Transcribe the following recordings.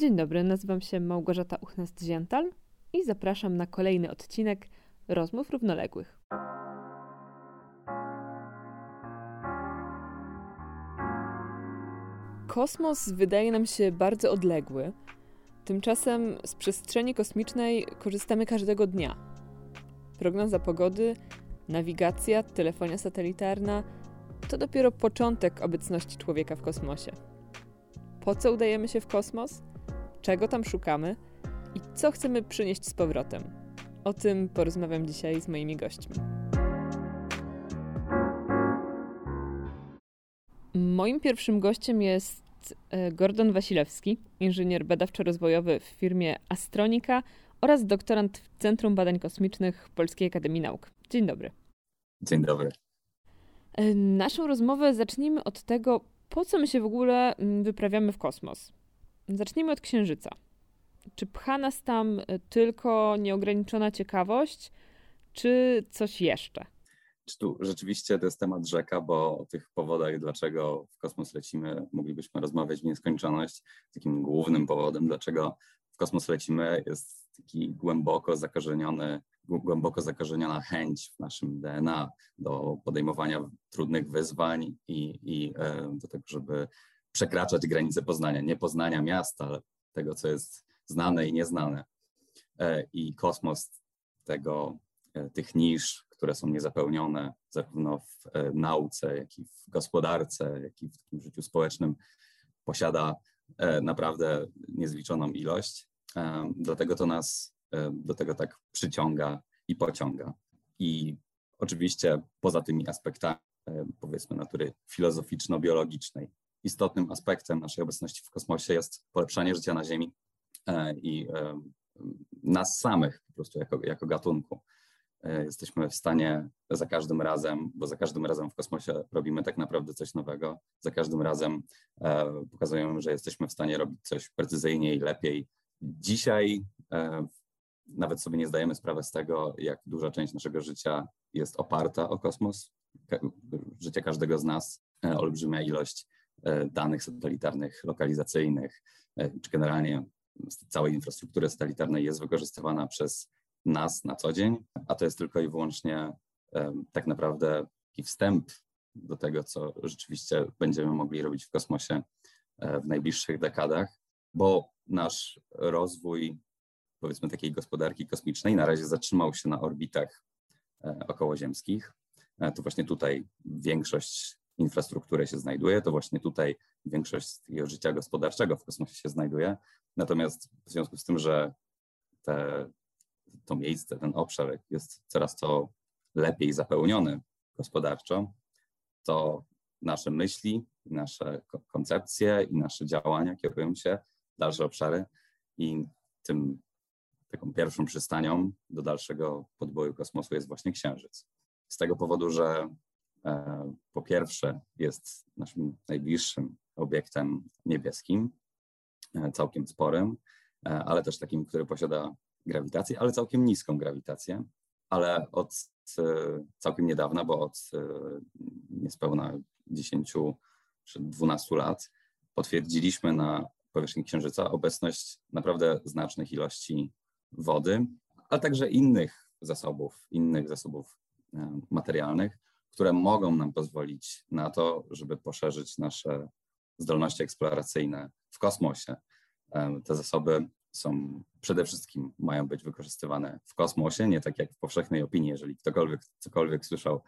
Dzień dobry, nazywam się Małgorzata Uchnast-Ziental i zapraszam na kolejny odcinek Rozmów Równoległych. Kosmos wydaje nam się bardzo odległy, tymczasem z przestrzeni kosmicznej korzystamy każdego dnia. Prognoza pogody, nawigacja, telefonia satelitarna to dopiero początek obecności człowieka w kosmosie. Po co udajemy się w kosmos? Czego tam szukamy i co chcemy przynieść z powrotem. O tym porozmawiam dzisiaj z moimi gośćmi. Moim pierwszym gościem jest e, Gordon Wasilewski, inżynier badawczo-rozwojowy w firmie Astronika oraz doktorant w Centrum Badań Kosmicznych Polskiej Akademii Nauk. Dzień dobry. Dzień dobry. E, naszą rozmowę zacznijmy od tego, po co my się w ogóle mm, wyprawiamy w kosmos. Zacznijmy od Księżyca. Czy pcha nas tam e, tylko nieograniczona ciekawość, czy coś jeszcze? Czy tu rzeczywiście to jest temat rzeka, bo o tych powodach, dlaczego w kosmos lecimy, moglibyśmy rozmawiać w nieskończoność. Takim głównym powodem, dlaczego w kosmos lecimy, jest taki głęboko zakorzeniony, głęboko zakorzeniona chęć w naszym DNA do podejmowania trudnych wyzwań i, i e, do tego, żeby przekraczać granice poznania, nie poznania miasta, ale tego, co jest znane i nieznane. E, I kosmos tego, e, tych nisz, które są niezapełnione zarówno w e, nauce, jak i w gospodarce, jak i w takim życiu społecznym, posiada naprawdę niezliczoną ilość. Dlatego to nas do tego tak przyciąga i pociąga. I oczywiście poza tymi aspektami, powiedzmy, natury filozoficzno-biologicznej, istotnym aspektem naszej obecności w kosmosie jest polepszanie życia na Ziemi e, i e, nas samych po prostu jako, jako gatunku. E, jesteśmy w stanie za każdym razem, bo za każdym razem w kosmosie robimy tak naprawdę coś nowego, za każdym razem pokazujemy, że jesteśmy w stanie robić coś precyzyjniej, lepiej. Dzisiaj nawet sobie nie zdajemy sprawy z tego, jak duża część naszego życia jest oparta o kosmos. Życie każdego z nas, olbrzymia ilość danych satelitarnych, lokalizacyjnych, e, czy generalnie całej infrastruktury satelitarnej jest wykorzystywana przez nas na co dzień, a to jest tylko i wyłącznie e, tak naprawdę taki wstęp do tego, co rzeczywiście będziemy mogli robić w kosmosie w najbliższych dekadach, bo nasz rozwój, powiedzmy, takiej gospodarki kosmicznej na razie zatrzymał się na orbitach okołoziemskich. To właśnie tutaj większość infrastrukturę się znajduje, to właśnie tutaj większość jego życia gospodarczego w kosmosie się znajduje. Natomiast w związku z tym, że te, to miejsce, ten obszar jest coraz to lepiej zapełniony gospodarczo, to nasze myśli, nasze koncepcje i nasze działania kierują się w dalsze obszary i tym taką pierwszą przystanią do dalszego podboju kosmosu jest właśnie Księżyc. Z tego powodu, że po pierwsze jest naszym najbliższym obiektem niebieskim, e, całkiem sporym, e, ale też takim, który posiada grawitację, ale całkiem niską grawitację, ale od całkiem niedawna, bo od niespełna 10 czy 12 lat potwierdziliśmy na powierzchni Księżyca obecność naprawdę znacznych ilości wody, ale także innych zasobów, innych zasobów materialnych, które mogą nam pozwolić na to, żeby poszerzyć nasze zdolności eksploracyjne w kosmosie. Te zasoby są przede wszystkim mają być wykorzystywane w kosmosie, nie tak jak w powszechnej opinii. Jeżeli ktokolwiek cokolwiek słyszał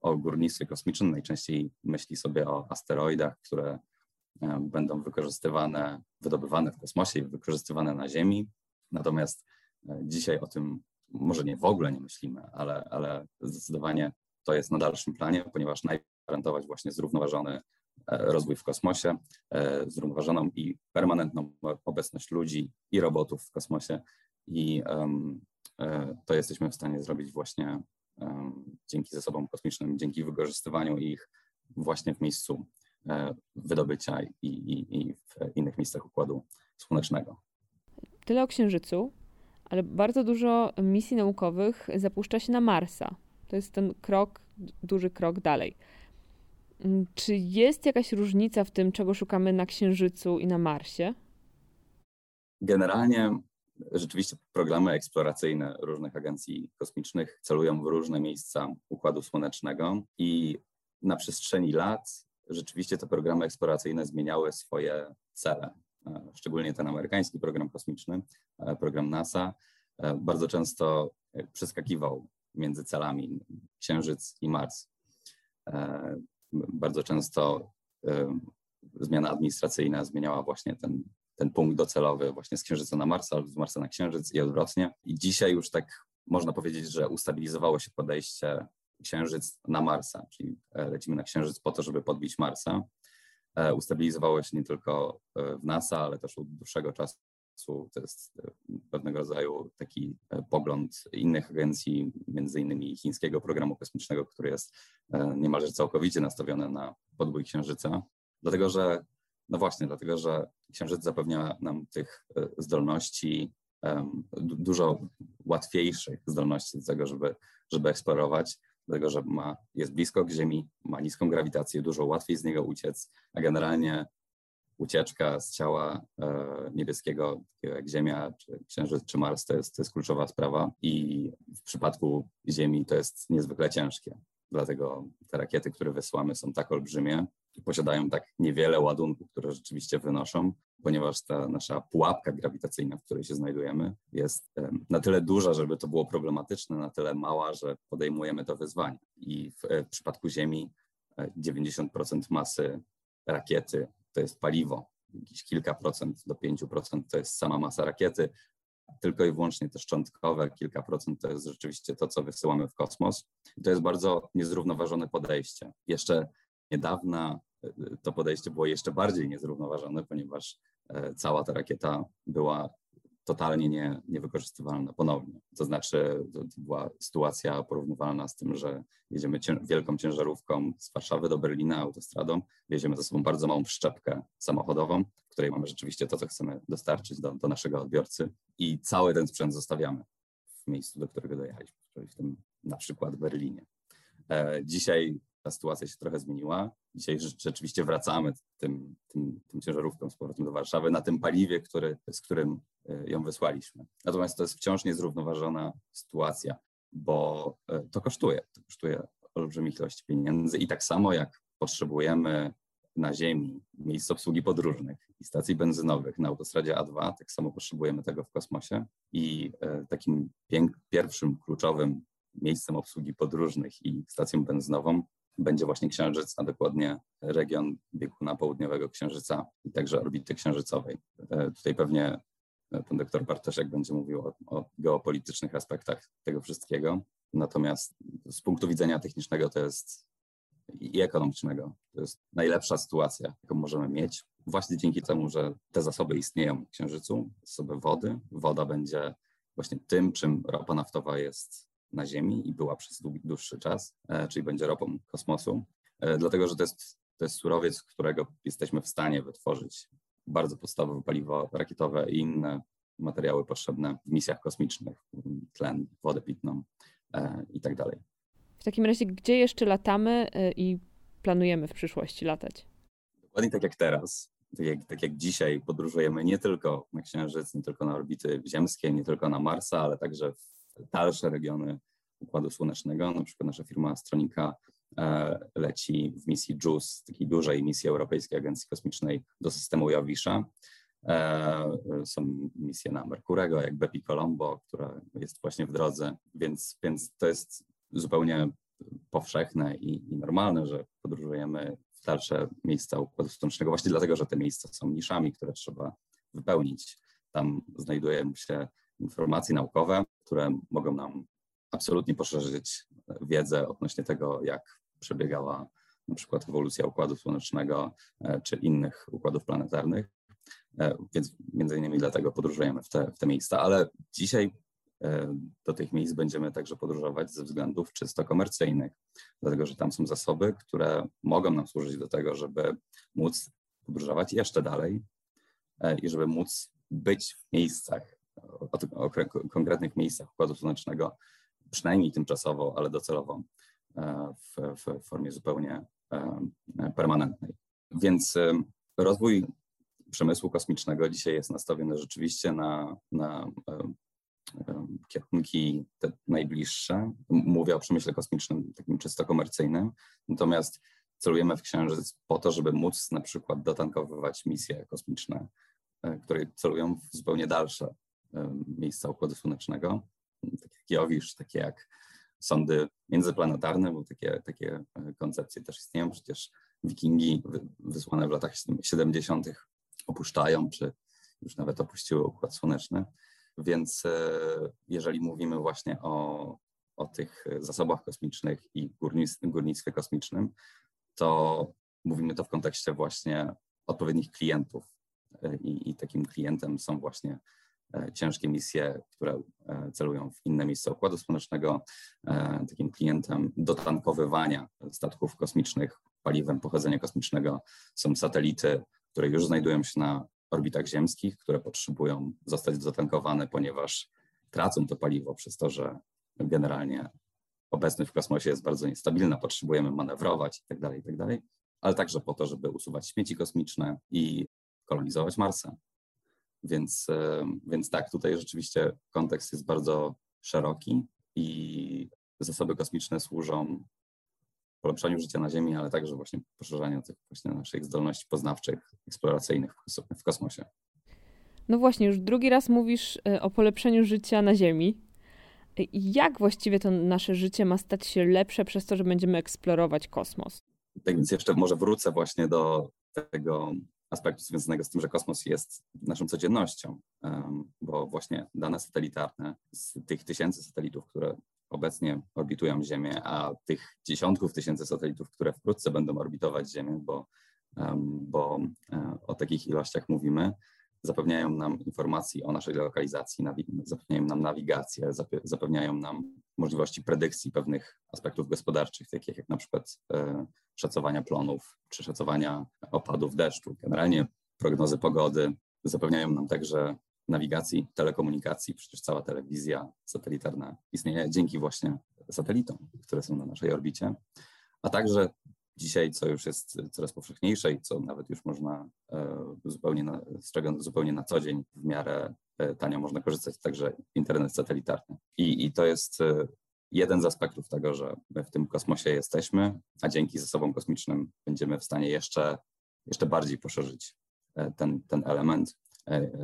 o górnictwie kosmicznym, najczęściej myśli sobie o asteroidach, które będą wykorzystywane, wydobywane w kosmosie i wykorzystywane na Ziemi. Natomiast e, dzisiaj o tym może nie w ogóle nie myślimy, ale, ale zdecydowanie to jest na dalszym planie, ponieważ najpierw gwarantować właśnie zrównoważony e, rozwój w kosmosie, e, zrównoważoną i permanentną obecność ludzi i robotów w kosmosie i um, to jesteśmy w stanie zrobić właśnie um, dzięki zasobom kosmicznym, dzięki wykorzystywaniu ich właśnie w miejscu wydobycia i, i, i w innych miejscach Układu Słonecznego. Tyle o Księżycu, ale bardzo dużo misji naukowych zapuszcza się na Marsa. To jest ten krok, duży krok dalej. Mm, czy jest jakaś różnica w tym, czego szukamy na Księżycu i na Marsie? generalnie rzeczywiście programy eksploracyjne różnych agencji kosmicznych celują w różne miejsca Układu Słonecznego i na przestrzeni lat rzeczywiście te programy eksploracyjne zmieniały swoje cele. E, szczególnie ten amerykański program kosmiczny, e, program NASA, e, bardzo często przeskakiwał między celami Księżyc i Mars. Bardzo często zmiana administracyjna zmieniała właśnie ten, ten punkt docelowy właśnie z Księżyca na Marsa albo z Marsa na Księżyc i odwrotnie. I dzisiaj już tak można powiedzieć, że ustabilizowało się podejście Księżyc na Marsa, czyli lecimy na Księżyc po to, żeby podbić Marsa. E, ustabilizowało się nie tylko e, w NASA, ale też od dłuższego czasu. To jest e, pewnego rodzaju taki pogląd innych agencji, między innymi chińskiego programu kosmicznego, który jest niemalże całkowicie nastawiony na podbój Księżyca. Dlatego, że, no właśnie, dlatego, że Księżyc zapewnia nam tych zdolności, dużo łatwiejszych zdolności do tego, żeby, żeby eksplorować dlatego że ma, jest blisko Ziemi, ma niską grawitację, dużo łatwiej z niego uciec, a generalnie ucieczka z ciała e, niebieskiego, takiego jak Ziemia, czy Księżyc, czy Mars, to jest, to jest kluczowa sprawa i w przypadku Ziemi to jest niezwykle ciężkie. Dlatego te rakiety, które wysyłamy, są tak olbrzymie i posiadają tak niewiele ładunków, które rzeczywiście wynoszą, ponieważ ta nasza pułapka grawitacyjna, w której się znajdujemy, jest na tyle duża, żeby to było problematyczne, na tyle mała, że podejmujemy to wyzwanie. I w, e, w przypadku Ziemi 90% e, masy rakiety to jest paliwo, jakieś kilka procent do 5% to jest sama masa rakiety, tylko i wyłącznie te szczątkowe, kilka procent to jest rzeczywiście to, co wysyłamy w kosmos. I to jest bardzo niezrównoważone podejście. Jeszcze niedawna e, to podejście było jeszcze bardziej niezrównoważone, ponieważ e, cała ta rakieta była totalnie nie, niewykorzystywalna ponownie. To znaczy, to, była sytuacja porównywalna z tym, że jedziemy cię, wielką ciężarówką z Warszawy do Berlina autostradą, wieziemy ze sobą bardzo małą przyczepkę samochodową, w której mamy rzeczywiście to, co chcemy dostarczyć do, do naszego odbiorcy i cały ten sprzęt zostawiamy w miejscu, do którego dojechaliśmy, czyli w tym na przykład Berlinie. E, dzisiaj ta sytuacja się trochę zmieniła. Dzisiaj rzeczywiście wracamy tym, tym, tym ciężarówką z powrotem do Warszawy na tym paliwie, który, z którym e, ją wysłaliśmy. Natomiast to jest wciąż niezrównoważona sytuacja, bo e, to kosztuje. To kosztuje olbrzymich ilości pieniędzy i tak samo jak potrzebujemy na Ziemi miejsc obsługi podróżnych i stacji benzynowych na autostradzie A2, tak samo potrzebujemy tego w kosmosie. I e, takim pierwszym kluczowym miejscem obsługi podróżnych i stacją benzynową będzie właśnie Księżyc, a dokładnie region bieguna południowego Księżyca i także orbity księżycowej. E, tutaj pewnie pan doktor Bartoszek będzie mówił o, o, geopolitycznych aspektach tego wszystkiego. Natomiast z punktu widzenia technicznego to jest i ekonomicznego to jest najlepsza sytuacja, jaką możemy mieć. Właśnie dzięki temu, że te zasoby istnieją w Księżycu, zasoby wody. Woda będzie właśnie tym, czym ropa naftowa jest na Ziemi i była przez dłuższy czas, e, czyli będzie ropą kosmosu, e, dlatego że to jest, to jest surowiec, którego jesteśmy w stanie wytworzyć bardzo podstawowe paliwo rakietowe i inne materiały potrzebne w misjach kosmicznych, tlen, wodę pitną e, i tak dalej. W takim razie, gdzie jeszcze latamy i planujemy w przyszłości latać? Dokładnie tak jak teraz. Tak jak, tak jak dzisiaj podróżujemy nie tylko na Księżyc, nie tylko na orbity ziemskie, nie tylko na Marsa, ale także w dalsze regiony Układu Słonecznego. Na przykład nasza firma Astronika e, leci w misji JUICE, takiej dużej misji Europejskiej Agencji Kosmicznej do systemu Jowisza. E, są misje na Merkurego, jak Bepi Colombo, która jest właśnie w drodze, więc, więc to jest zupełnie powszechne i, i normalne, że podróżujemy w dalsze miejsca Układu Słonecznego, właśnie dlatego, że te miejsca są niszami, które trzeba wypełnić. Tam znajdują się informacje naukowe, które mogą nam absolutnie poszerzyć wiedzę odnośnie tego, jak przebiegała na przykład ewolucja Układu Słonecznego e, czy innych układów planetarnych. E, więc między innymi dlatego podróżujemy w te, w te miejsca, ale dzisiaj e, do tych miejsc będziemy także podróżować ze względów czysto komercyjnych, dlatego że tam są zasoby, które mogą nam służyć do tego, żeby móc podróżować jeszcze dalej i żeby móc być w miejscach, o, o konkretnych miejscach Układu Słonecznego, przynajmniej tymczasowo, ale docelowo e, w, w formie zupełnie e, permanentnej. Więc e, rozwój przemysłu kosmicznego dzisiaj jest nastawiony rzeczywiście na, na kierunki te najbliższe. Mówię o przemyśle kosmicznym, takim czysto komercyjnym. Natomiast celujemy w Księżyc po to, żeby móc na przykład dotankowywać misje kosmiczne, które celują w zupełnie dalsze miejsca Układu Słonecznego, takie jak Jowisz, takie jak sądy międzyplanetarne, bo takie, takie e, koncepcje też istnieją. Przecież wikingi wysłane w latach 70. opuszczają, czy już nawet opuściły Układ Słoneczny. Więc e, jeżeli mówimy właśnie o, o tych zasobach kosmicznych i górnictwie kosmicznym, to mówimy to w kontekście właśnie odpowiednich klientów. E, I, i takim klientem są właśnie ciężkie misje, które celują w inne miejsca Układu Słonecznego. Takim klientem dotankowywania statków kosmicznych paliwem pochodzenia kosmicznego są satelity, które już znajdują się na orbitach ziemskich, które potrzebują zostać zatankowane, ponieważ tracą to paliwo przez to, że generalnie obecność w kosmosie jest bardzo niestabilna, potrzebujemy manewrować itd., tak itd., tak ale także po to, żeby usuwać śmieci kosmiczne i kolonizować Marsa. Więc, e, więc tak, tutaj rzeczywiście kontekst jest bardzo szeroki i zasoby kosmiczne służą polepszaniu życia na Ziemi, ale także właśnie poszerzaniu tych właśnie naszych zdolności poznawczych, eksploracyjnych w kosmosie. No właśnie, już drugi raz mówisz e, o polepszeniu życia na Ziemi. Jak właściwie to nasze życie ma stać się lepsze przez to, że będziemy eksplorować kosmos? Tak więc jeszcze może wrócę właśnie do tego aspektu związanego z tym, że kosmos jest naszą codziennością, bo właśnie dane satelitarne z tych tysięcy satelitów, które obecnie orbitują Ziemię, a tych dziesiątków tysięcy satelitów, które wkrótce będą orbitować Ziemię, bo, bo e, o takich ilościach mówimy, zapewniają nam informacji o naszej lokalizacji, zapewniają nam nawigację, zapewniają nam możliwości predykcji pewnych aspektów gospodarczych, takich jak na przykład e, szacowania plonów czy szacowania opadów deszczu. Generalnie prognozy pogody zapewniają nam także nawigacji, telekomunikacji, przecież cała telewizja satelitarna istnieje dzięki właśnie satelitom, które są na naszej orbicie, a także dzisiaj, co już jest coraz powszechniejsze i co nawet już można e, zupełnie na, z czego zupełnie na co dzień w miarę e, tanio można korzystać, także internet satelitarny. I, i to jest e, jeden z aspektów tego, że my w tym kosmosie jesteśmy, a dzięki zasobom kosmicznym będziemy w stanie jeszcze, jeszcze bardziej poszerzyć ten, ten element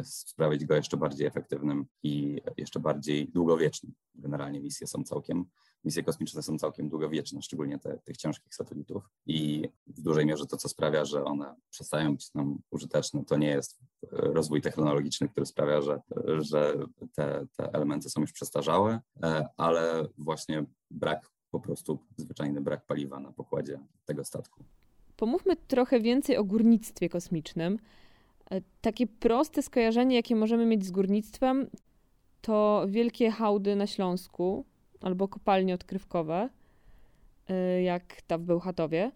sprawić go jeszcze bardziej efektywnym i jeszcze bardziej długowiecznym. Generalnie misje są całkiem, misje kosmiczne są całkiem długowieczne, szczególnie te, tych ciężkich satelitów i w dużej mierze to, co sprawia, że one przestają być nam użyteczne, to nie jest rozwój technologiczny, który sprawia, że, że te, te elementy są już przestarzałe, e, ale właśnie brak, po prostu zwyczajny brak paliwa na pokładzie tego statku. Pomówmy trochę więcej o górnictwie kosmicznym. E, takie proste skojarzenie, jakie możemy mieć z górnictwem, to wielkie hałdy na Śląsku albo kopalnie odkrywkowe, e, jak ta w Bełchatowie.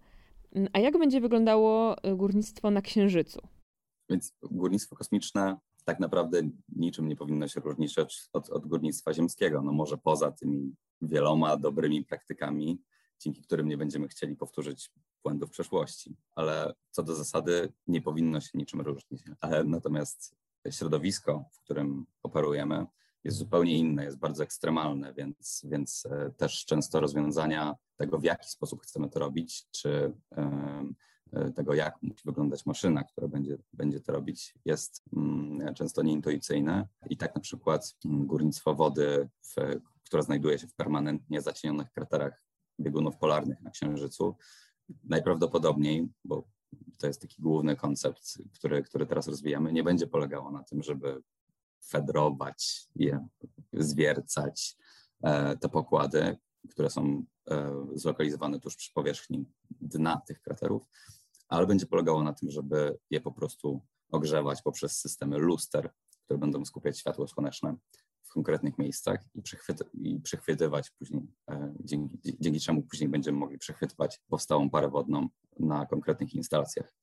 Mm, a jak będzie wyglądało e, górnictwo na Księżycu? Więc górnictwo kosmiczne tak naprawdę niczym nie powinno się różnić od, od górnictwa ziemskiego. No może poza tymi wieloma dobrymi praktykami, dzięki którym nie będziemy chcieli powtórzyć błędów przeszłości, ale co do zasady nie powinno się niczym różnić. Ale natomiast środowisko, w którym operujemy, jest zupełnie inne, jest bardzo ekstremalne, więc, więc e, też często rozwiązania tego, w jaki sposób chcemy to robić, czy e, tego, jak musi wyglądać maszyna, która będzie, będzie to robić, jest mm, często nieintuicyjne. I tak na przykład mm, górnictwo wody, w, która znajduje się w permanentnie zacienionych kraterach biegunów polarnych na Księżycu, najprawdopodobniej, bo to jest taki główny koncept, który, który teraz rozwijamy, nie będzie polegało na tym, żeby fedrować je, zwiercać e, te pokłady, które są e, zlokalizowane tuż przy powierzchni dna tych kraterów, ale będzie polegało na tym, żeby je po prostu ogrzewać poprzez systemy luster, które będą skupiać światło słoneczne konkretnych miejscach i, i przechwytywać później, e, dzięki, dzięki czemu później będziemy mogli przechwytywać powstałą parę wodną na konkretnych instalacjach.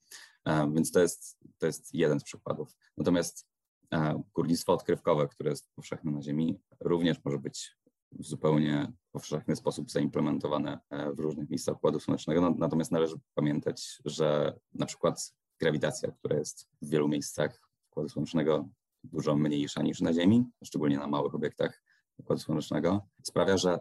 Więc to jest, to jest jeden z przykładów. Natomiast górnictwo odkrywkowe, które jest powszechne na Ziemi, również może być w zupełnie powszechny sposób zaimplementowane w różnych miejscach Układu Słonecznego. Natomiast należy pamiętać, że na przykład grawitacja, która jest w wielu miejscach Układu Słonecznego dużo mniejsza niż na Ziemi, szczególnie na małych obiektach Układu Słonecznego, sprawia, że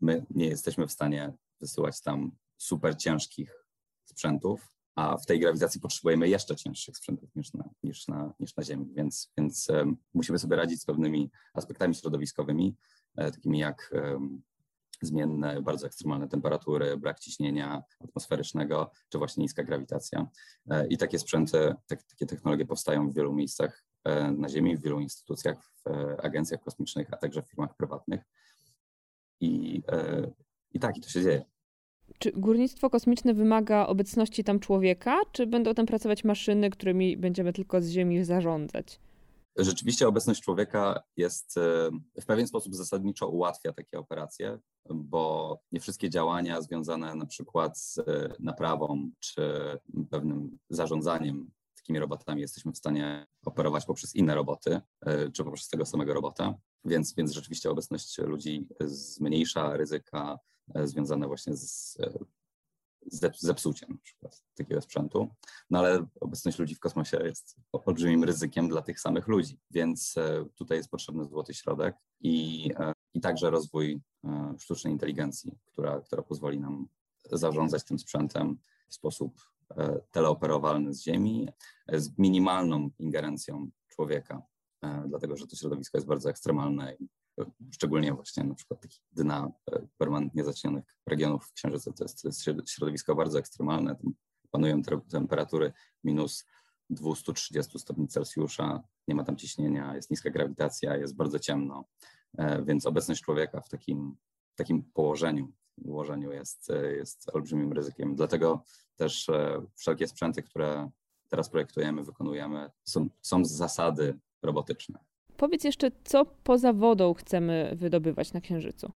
my nie jesteśmy w stanie wysyłać tam super ciężkich sprzętów, a w tej grawitacji potrzebujemy jeszcze cięższych sprzętów niż na, niż na, niż na Ziemi, więc, więc musimy sobie radzić z pewnymi aspektami środowiskowymi, e, takimi jak zmienne, bardzo ekstremalne temperatury, brak ciśnienia atmosferycznego, czy właśnie niska grawitacja. E, I takie sprzęty, tak, takie technologie powstają w wielu miejscach e, na Ziemi, w wielu instytucjach, w agencjach kosmicznych, a także w firmach prywatnych. I, i tak, i to się dzieje. Czy górnictwo kosmiczne wymaga obecności tam człowieka, czy będą tam pracować maszyny, którymi będziemy tylko z Ziemi zarządzać? Rzeczywiście obecność człowieka jest w pewien sposób zasadniczo ułatwia takie operacje, bo nie wszystkie działania związane na przykład z naprawą czy pewnym zarządzaniem takimi robotami jesteśmy w stanie operować poprzez inne roboty e, czy poprzez tego samego robota. Więc, więc rzeczywiście obecność ludzi zmniejsza ryzyka e, związane właśnie z zepsuciem na przykład takiego sprzętu. No ale obecność ludzi w kosmosie jest olbrzymim ryzykiem dla tych samych ludzi, więc e, tutaj jest potrzebny złoty środek i, e, i także rozwój e, sztucznej inteligencji, która, która pozwoli nam zarządzać tym sprzętem w sposób teleoperowalny z Ziemi, z minimalną ingerencją człowieka, dlatego że to środowisko jest bardzo ekstremalne i szczególnie właśnie na przykład takich dna e, permanentnie zacienionych regionów Księżyca. To jest, to jest środowisko bardzo ekstremalne, tam panują temperatury minus 230 stopni Celsjusza, nie ma tam ciśnienia, jest niska grawitacja, jest bardzo ciemno, e, więc obecność człowieka w takim, takim położeniu, ułożeniu jest, e, jest olbrzymim ryzykiem. Dlatego też wszelkie sprzęty, które teraz projektujemy, wykonujemy, są, są z zasady robotyczne. Powiedz jeszcze, co poza wodą chcemy wydobywać na Księżycu?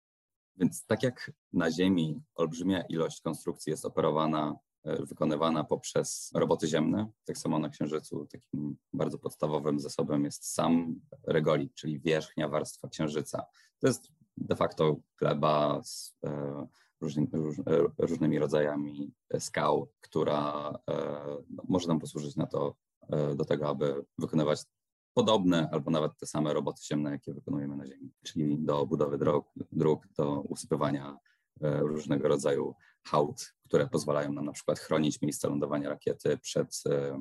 Więc tak jak na Ziemi olbrzymia ilość konstrukcji jest operowana, e, wykonywana poprzez roboty ziemne, tak samo na Księżycu takim bardzo podstawowym zasobem jest sam regolit, czyli wierzchnia warstwa Księżyca. To jest de facto gleba z e, różnymi, róż, e, różnymi rodzajami skał, która no, może nam posłużyć na to, do tego, aby wykonywać podobne albo nawet te same roboty ziemne, jakie wykonujemy na Ziemi, czyli do budowy dróg, dróg do usypywania e, różnego rodzaju hałd, które pozwalają nam na przykład chronić miejsce lądowania rakiety przed e,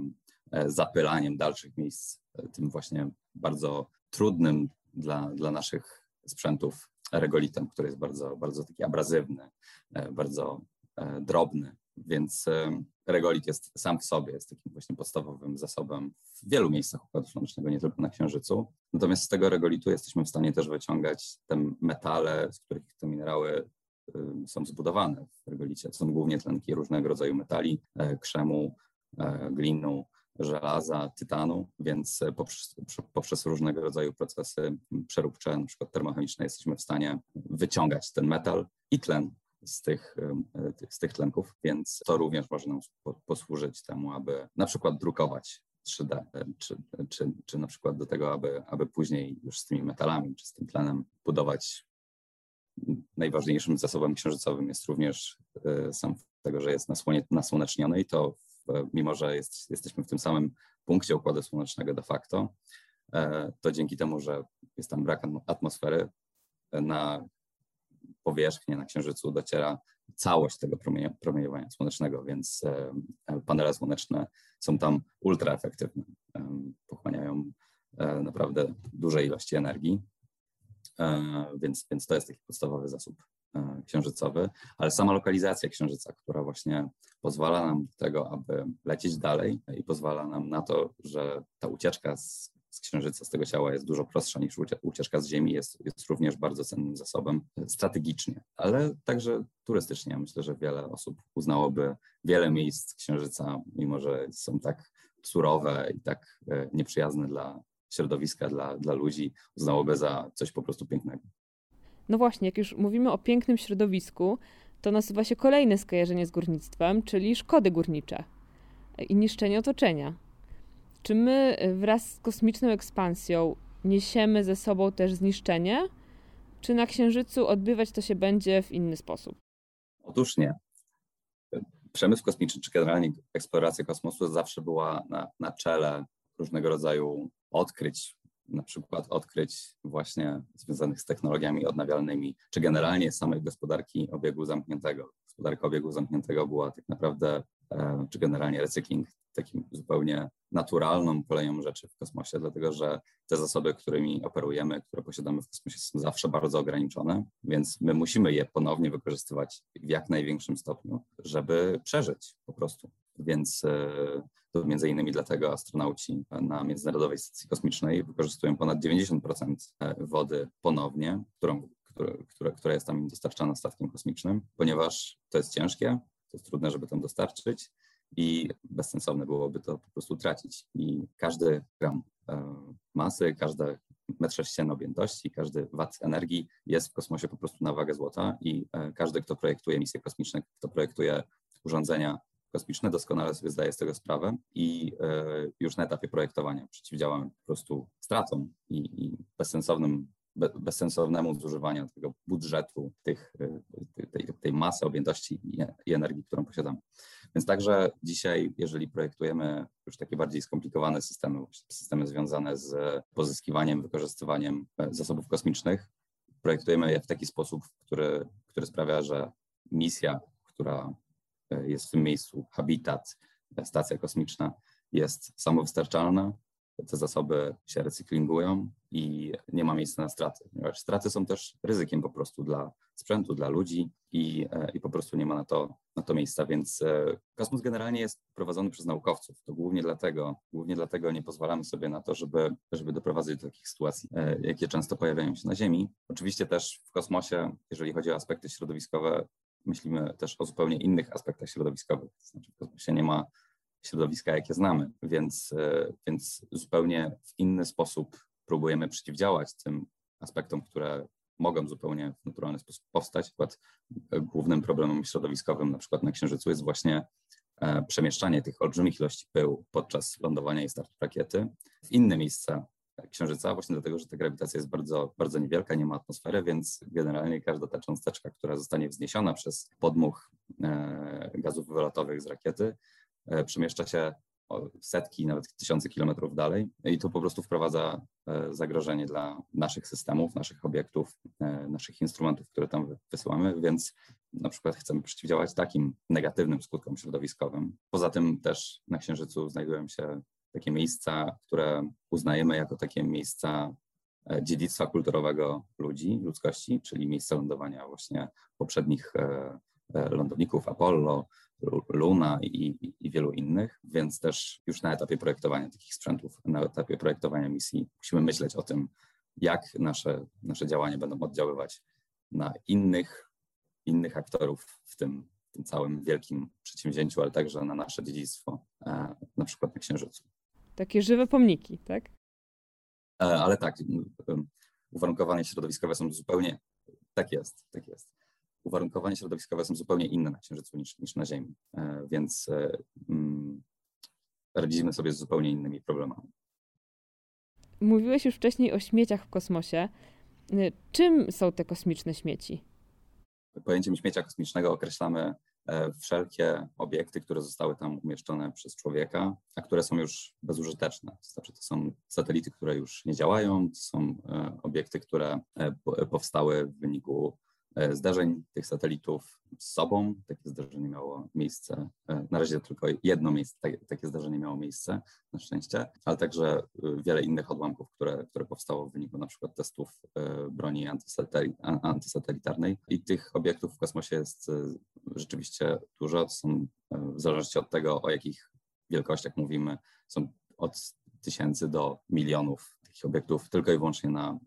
e, zapylaniem dalszych miejsc tym właśnie bardzo trudnym dla, dla naszych sprzętów regolitem, który jest bardzo, bardzo taki abrazywny, bardzo drobny, więc regolit jest sam w sobie, jest takim właśnie podstawowym zasobem w wielu miejscach Układu Słonecznego, nie tylko na Księżycu. Natomiast z tego regolitu jesteśmy w stanie też wyciągać te metale, z których te minerały są zbudowane w regolicie. To są głównie tlenki różnego rodzaju metali, e, krzemu, e, glinu, żelaza, tytanu, więc poprzez, poprzez, różnego rodzaju procesy przeróbcze, przykład termochemiczne, jesteśmy w stanie wyciągać ten metal i tlen z tych, z tych tlenków, więc to również może nam posłużyć temu, aby na przykład drukować 3D, czy, czy, czy na przykład do tego, aby, aby później już z tymi metalami, czy z tym tlenem budować. Najważniejszym zasobem księżycowym jest również e, sam tego, że jest nasłoneczniony i to mimo, że jest, jesteśmy w tym samym punkcie Układu Słonecznego de facto, e, to dzięki temu, że jest tam brak atmosfery, na powierzchnię. Na Księżycu dociera całość tego promieniowania słonecznego, więc e, panele słoneczne są tam ultra efektywne. Pochłaniają e, naprawdę duże ilości energii, e, więc, więc to jest taki podstawowy zasób księżycowy, ale sama lokalizacja księżyca, która właśnie pozwala nam do tego, aby lecieć dalej i pozwala nam na to, że ta ucieczka z z Księżyca, z tego ciała jest dużo prostsza niż ucieczka z Ziemi, jest, jest również bardzo cennym zasobem strategicznie, ale także turystycznie. Myślę, że wiele osób uznałoby wiele miejsc Księżyca, mimo że są tak surowe i tak e, nieprzyjazne dla środowiska, dla, dla ludzi, uznałoby za coś po prostu pięknego. No właśnie, jak już mówimy o pięknym środowisku, to nasuwa się kolejne skojarzenie z górnictwem, czyli szkody górnicze i niszczenie otoczenia. Czy my wraz z kosmiczną ekspansją niesiemy ze sobą też zniszczenie, czy na Księżycu odbywać to się będzie w inny sposób? Otóż nie. przemysł kosmiczny, czy generalnie eksploracja kosmosu zawsze była na, na czele różnego rodzaju odkryć, na przykład odkryć właśnie związanych z technologiami odnawialnymi, czy generalnie samej gospodarki obiegu zamkniętego. Gospodarka obiegu zamkniętego była tak naprawdę, e, czy generalnie recykling takim zupełnie naturalną koleją rzeczy w kosmosie, dlatego że te zasoby, którymi operujemy, które posiadamy w kosmosie są zawsze bardzo ograniczone, więc my musimy je ponownie wykorzystywać w jak największym stopniu, żeby przeżyć po prostu. Więc e, to między innymi dlatego astronauci na Międzynarodowej Stacji Kosmicznej wykorzystują ponad 90% e, wody ponownie, którą, które, która jest tam dostarczana statkiem kosmicznym, ponieważ to jest ciężkie, to jest trudne, żeby tam dostarczyć i bezsensowne byłoby to po prostu tracić. I każdy gram e, masy, każdy metr sześcienny objętości, każdy wat energii jest w kosmosie po prostu na wagę złota i każdy, kto projektuje misje kosmiczne, kto projektuje urządzenia kosmiczne, doskonale sobie zdaję z tego sprawę i e, już na etapie projektowania przeciwdziałamy po prostu stratom i, i bezsensownym bezsensownemu zużywaniu tego budżetu, tych, e, tej, tej masy objętości i energii, którą posiadamy. Więc także dzisiaj, jeżeli projektujemy już takie bardziej skomplikowane systemy, systemy związane z pozyskiwaniem, wykorzystywaniem e, zasobów kosmicznych, projektujemy je w taki sposób, który, który sprawia, że misja, która E, jest w tym miejscu habitat, stacja kosmiczna jest samowystarczalna, te zasoby się recyklingują i nie ma miejsca na straty, ponieważ straty są też ryzykiem po prostu dla sprzętu, dla ludzi i, e, i po prostu nie ma na to, na to miejsca, więc e, kosmos generalnie jest prowadzony przez naukowców. To głównie dlatego, głównie dlatego nie pozwalamy sobie na to, żeby, żeby doprowadzać do takich sytuacji, jakie często pojawiają się na Ziemi. Oczywiście też w kosmosie, jeżeli chodzi o aspekty środowiskowe, myślimy też o zupełnie innych aspektach środowiskowych. To znaczy w kosmosie nie ma środowiska, jakie znamy, więc, e, więc zupełnie w inny sposób próbujemy przeciwdziałać tym aspektom, które mogą zupełnie w naturalny sposób powstać. Przykład e, głównym problemem środowiskowym na przykład na Księżycu jest właśnie e, przemieszczanie tych olbrzymich ilości pyłu podczas lądowania i startu rakiety w inne miejsca Księżyca, właśnie dlatego, że ta grawitacja jest bardzo, bardzo niewielka, nie ma atmosfery, więc generalnie każda ta cząsteczka, która zostanie wzniesiona przez podmuch gazów wylotowych z rakiety, przemieszcza się setki, nawet tysiące kilometrów dalej i to po prostu wprowadza e, zagrożenie dla naszych systemów, naszych obiektów, naszych instrumentów, które tam wysyłamy, więc na przykład chcemy przeciwdziałać takim negatywnym skutkom środowiskowym. Poza tym też na Księżycu znajdują się takie miejsca, które uznajemy jako takie miejsca e, dziedzictwa kulturowego ludzi, ludzkości, czyli miejsca lądowania właśnie poprzednich e, e, lądowników Apollo, Luna i, i, wielu innych, więc też już na etapie projektowania takich sprzętów, na etapie projektowania misji musimy myśleć o tym, jak nasze, nasze działania będą oddziaływać na innych, innych aktorów w tym, tym całym wielkim przedsięwzięciu, ale także na nasze dziedzictwo, na przykład na Księżycu. Takie żywe pomniki, tak? E, ale tak, uwarunkowania środowiskowe są zupełnie, tak jest, tak jest. Uwarunkowania środowiskowe są zupełnie inne na Księżycu niż, niż na Ziemi, e, więc um, radzimy sobie z zupełnie innymi problemami. Mówiłeś już wcześniej o śmieciach w kosmosie. Czym są te kosmiczne śmieci? Pojęciem śmiecia kosmicznego określamy E, wszelkie obiekty, które zostały tam umieszczone przez człowieka, a które są już bezużyteczne. To znaczy, to są satelity, które już nie działają, to są e, obiekty, które e, powstały w wyniku E, zdarzeń tych satelitów z sobą. Takie zdarzenie miało miejsce, e, na razie tylko jedno miejsce, takie zdarzenie miało miejsce, na szczęście, ale także e, wiele innych odłamków, które, które powstało w wyniku na przykład testów broni antysatelitarnej. I tych obiektów w kosmosie jest rzeczywiście dużo. Są, w zależności od tego, o jakich wielkościach mówimy, są od tysięcy do milionów takich obiektów tylko i wyłącznie na,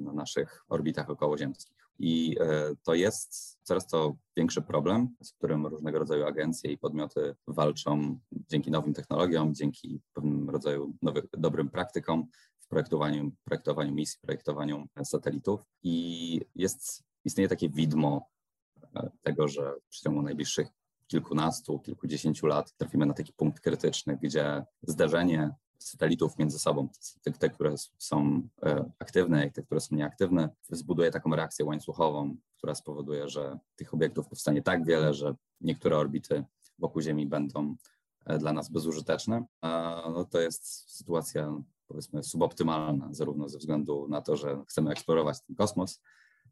na naszych orbitach okołoziemskich. I e, to jest coraz to większy problem, z którym różnego rodzaju agencje i podmioty walczą dzięki nowym technologiom, dzięki pewnym rodzaju dobrym praktykom w projektowaniu, projektowaniu misji, projektowaniu satelitów. I jest, istnieje takie widmo e, tego, że w przeciągu najbliższych kilkunastu, kilkudziesięciu lat trafimy na taki punkt krytyczny, gdzie zderzenie satelitów między sobą, te, te, które są e, aktywne i te, które są nieaktywne, zbuduje taką reakcję łańcuchową, która spowoduje, że tych obiektów powstanie tak wiele, że niektóre orbity wokół Ziemi będą dla nas bezużyteczne, no to jest sytuacja powiedzmy suboptymalna, zarówno ze względu na to, że chcemy eksplorować ten kosmos,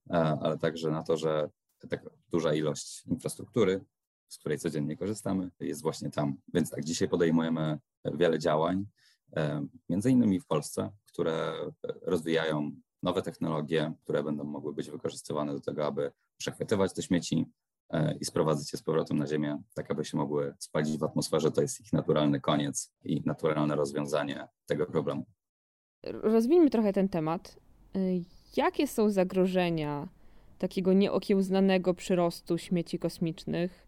ale także na to, że tak duża ilość infrastruktury, z której codziennie korzystamy, jest właśnie tam. Więc tak, dzisiaj podejmujemy wiele działań, między innymi w Polsce, które rozwijają nowe technologie, które będą mogły być wykorzystywane do tego, aby przechwytywać te śmieci e, i sprowadzać je z powrotem na Ziemię, tak aby się mogły spalić w atmosferze. To jest ich naturalny koniec i naturalne rozwiązanie tego problemu. Rozwijmy trochę ten temat. Y, jakie są zagrożenia takiego nieokiełznanego przyrostu śmieci kosmicznych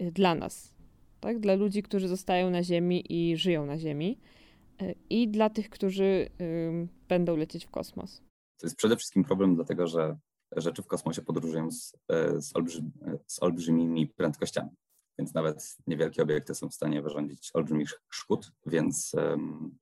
dla nas? Tak? Dla ludzi, którzy zostają na Ziemi i żyją na Ziemi, i dla tych, którzy będą lecieć w kosmos. To jest przede wszystkim problem, dlatego że rzeczy w kosmosie podróżują z, e, z, olbrzym, z olbrzymimi prędkościami. Więc nawet niewielkie obiekty są w stanie wyrządzić olbrzymich szkód, więc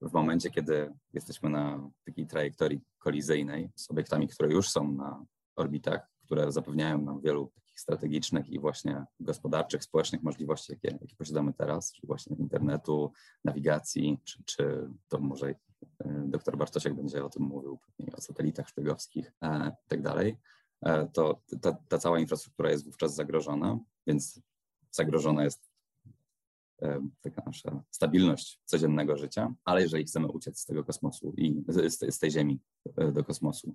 w momencie, kiedy jesteśmy na takiej trajektorii kolizyjnej z obiektami, które już są na orbitach, które zapewniają nam wielu strategicznych i właśnie gospodarczych, społecznych możliwości, jakie, jakie posiadamy teraz, czyli właśnie internetu, nawigacji, czy, czy to może E, doktor Bartosiak będzie o tym mówił, o satelitach szpiegowskich e, i tak dalej, e, to ta, ta cała infrastruktura jest wówczas zagrożona, więc zagrożona jest taka nasza stabilność codziennego życia, ale jeżeli chcemy uciec z tego kosmosu i z, z, tej Ziemi do kosmosu,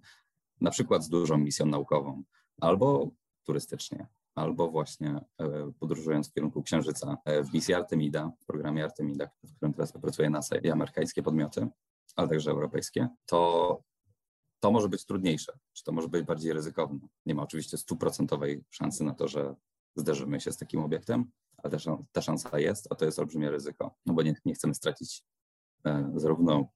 na przykład z dużą misją naukową, albo turystycznie, albo właśnie podróżując w kierunku Księżyca w misji Artemida, w programie Artemida, w którym teraz pracuje NASA i amerykańskie podmioty, ale także europejskie, to to może być trudniejsze, czy to może być bardziej ryzykowne. Nie ma oczywiście stuprocentowej szansy na to, że zderzymy się z takim obiektem, ale ta szansa jest, a to jest olbrzymie ryzyko, no bo nie, nie chcemy stracić e, zarówno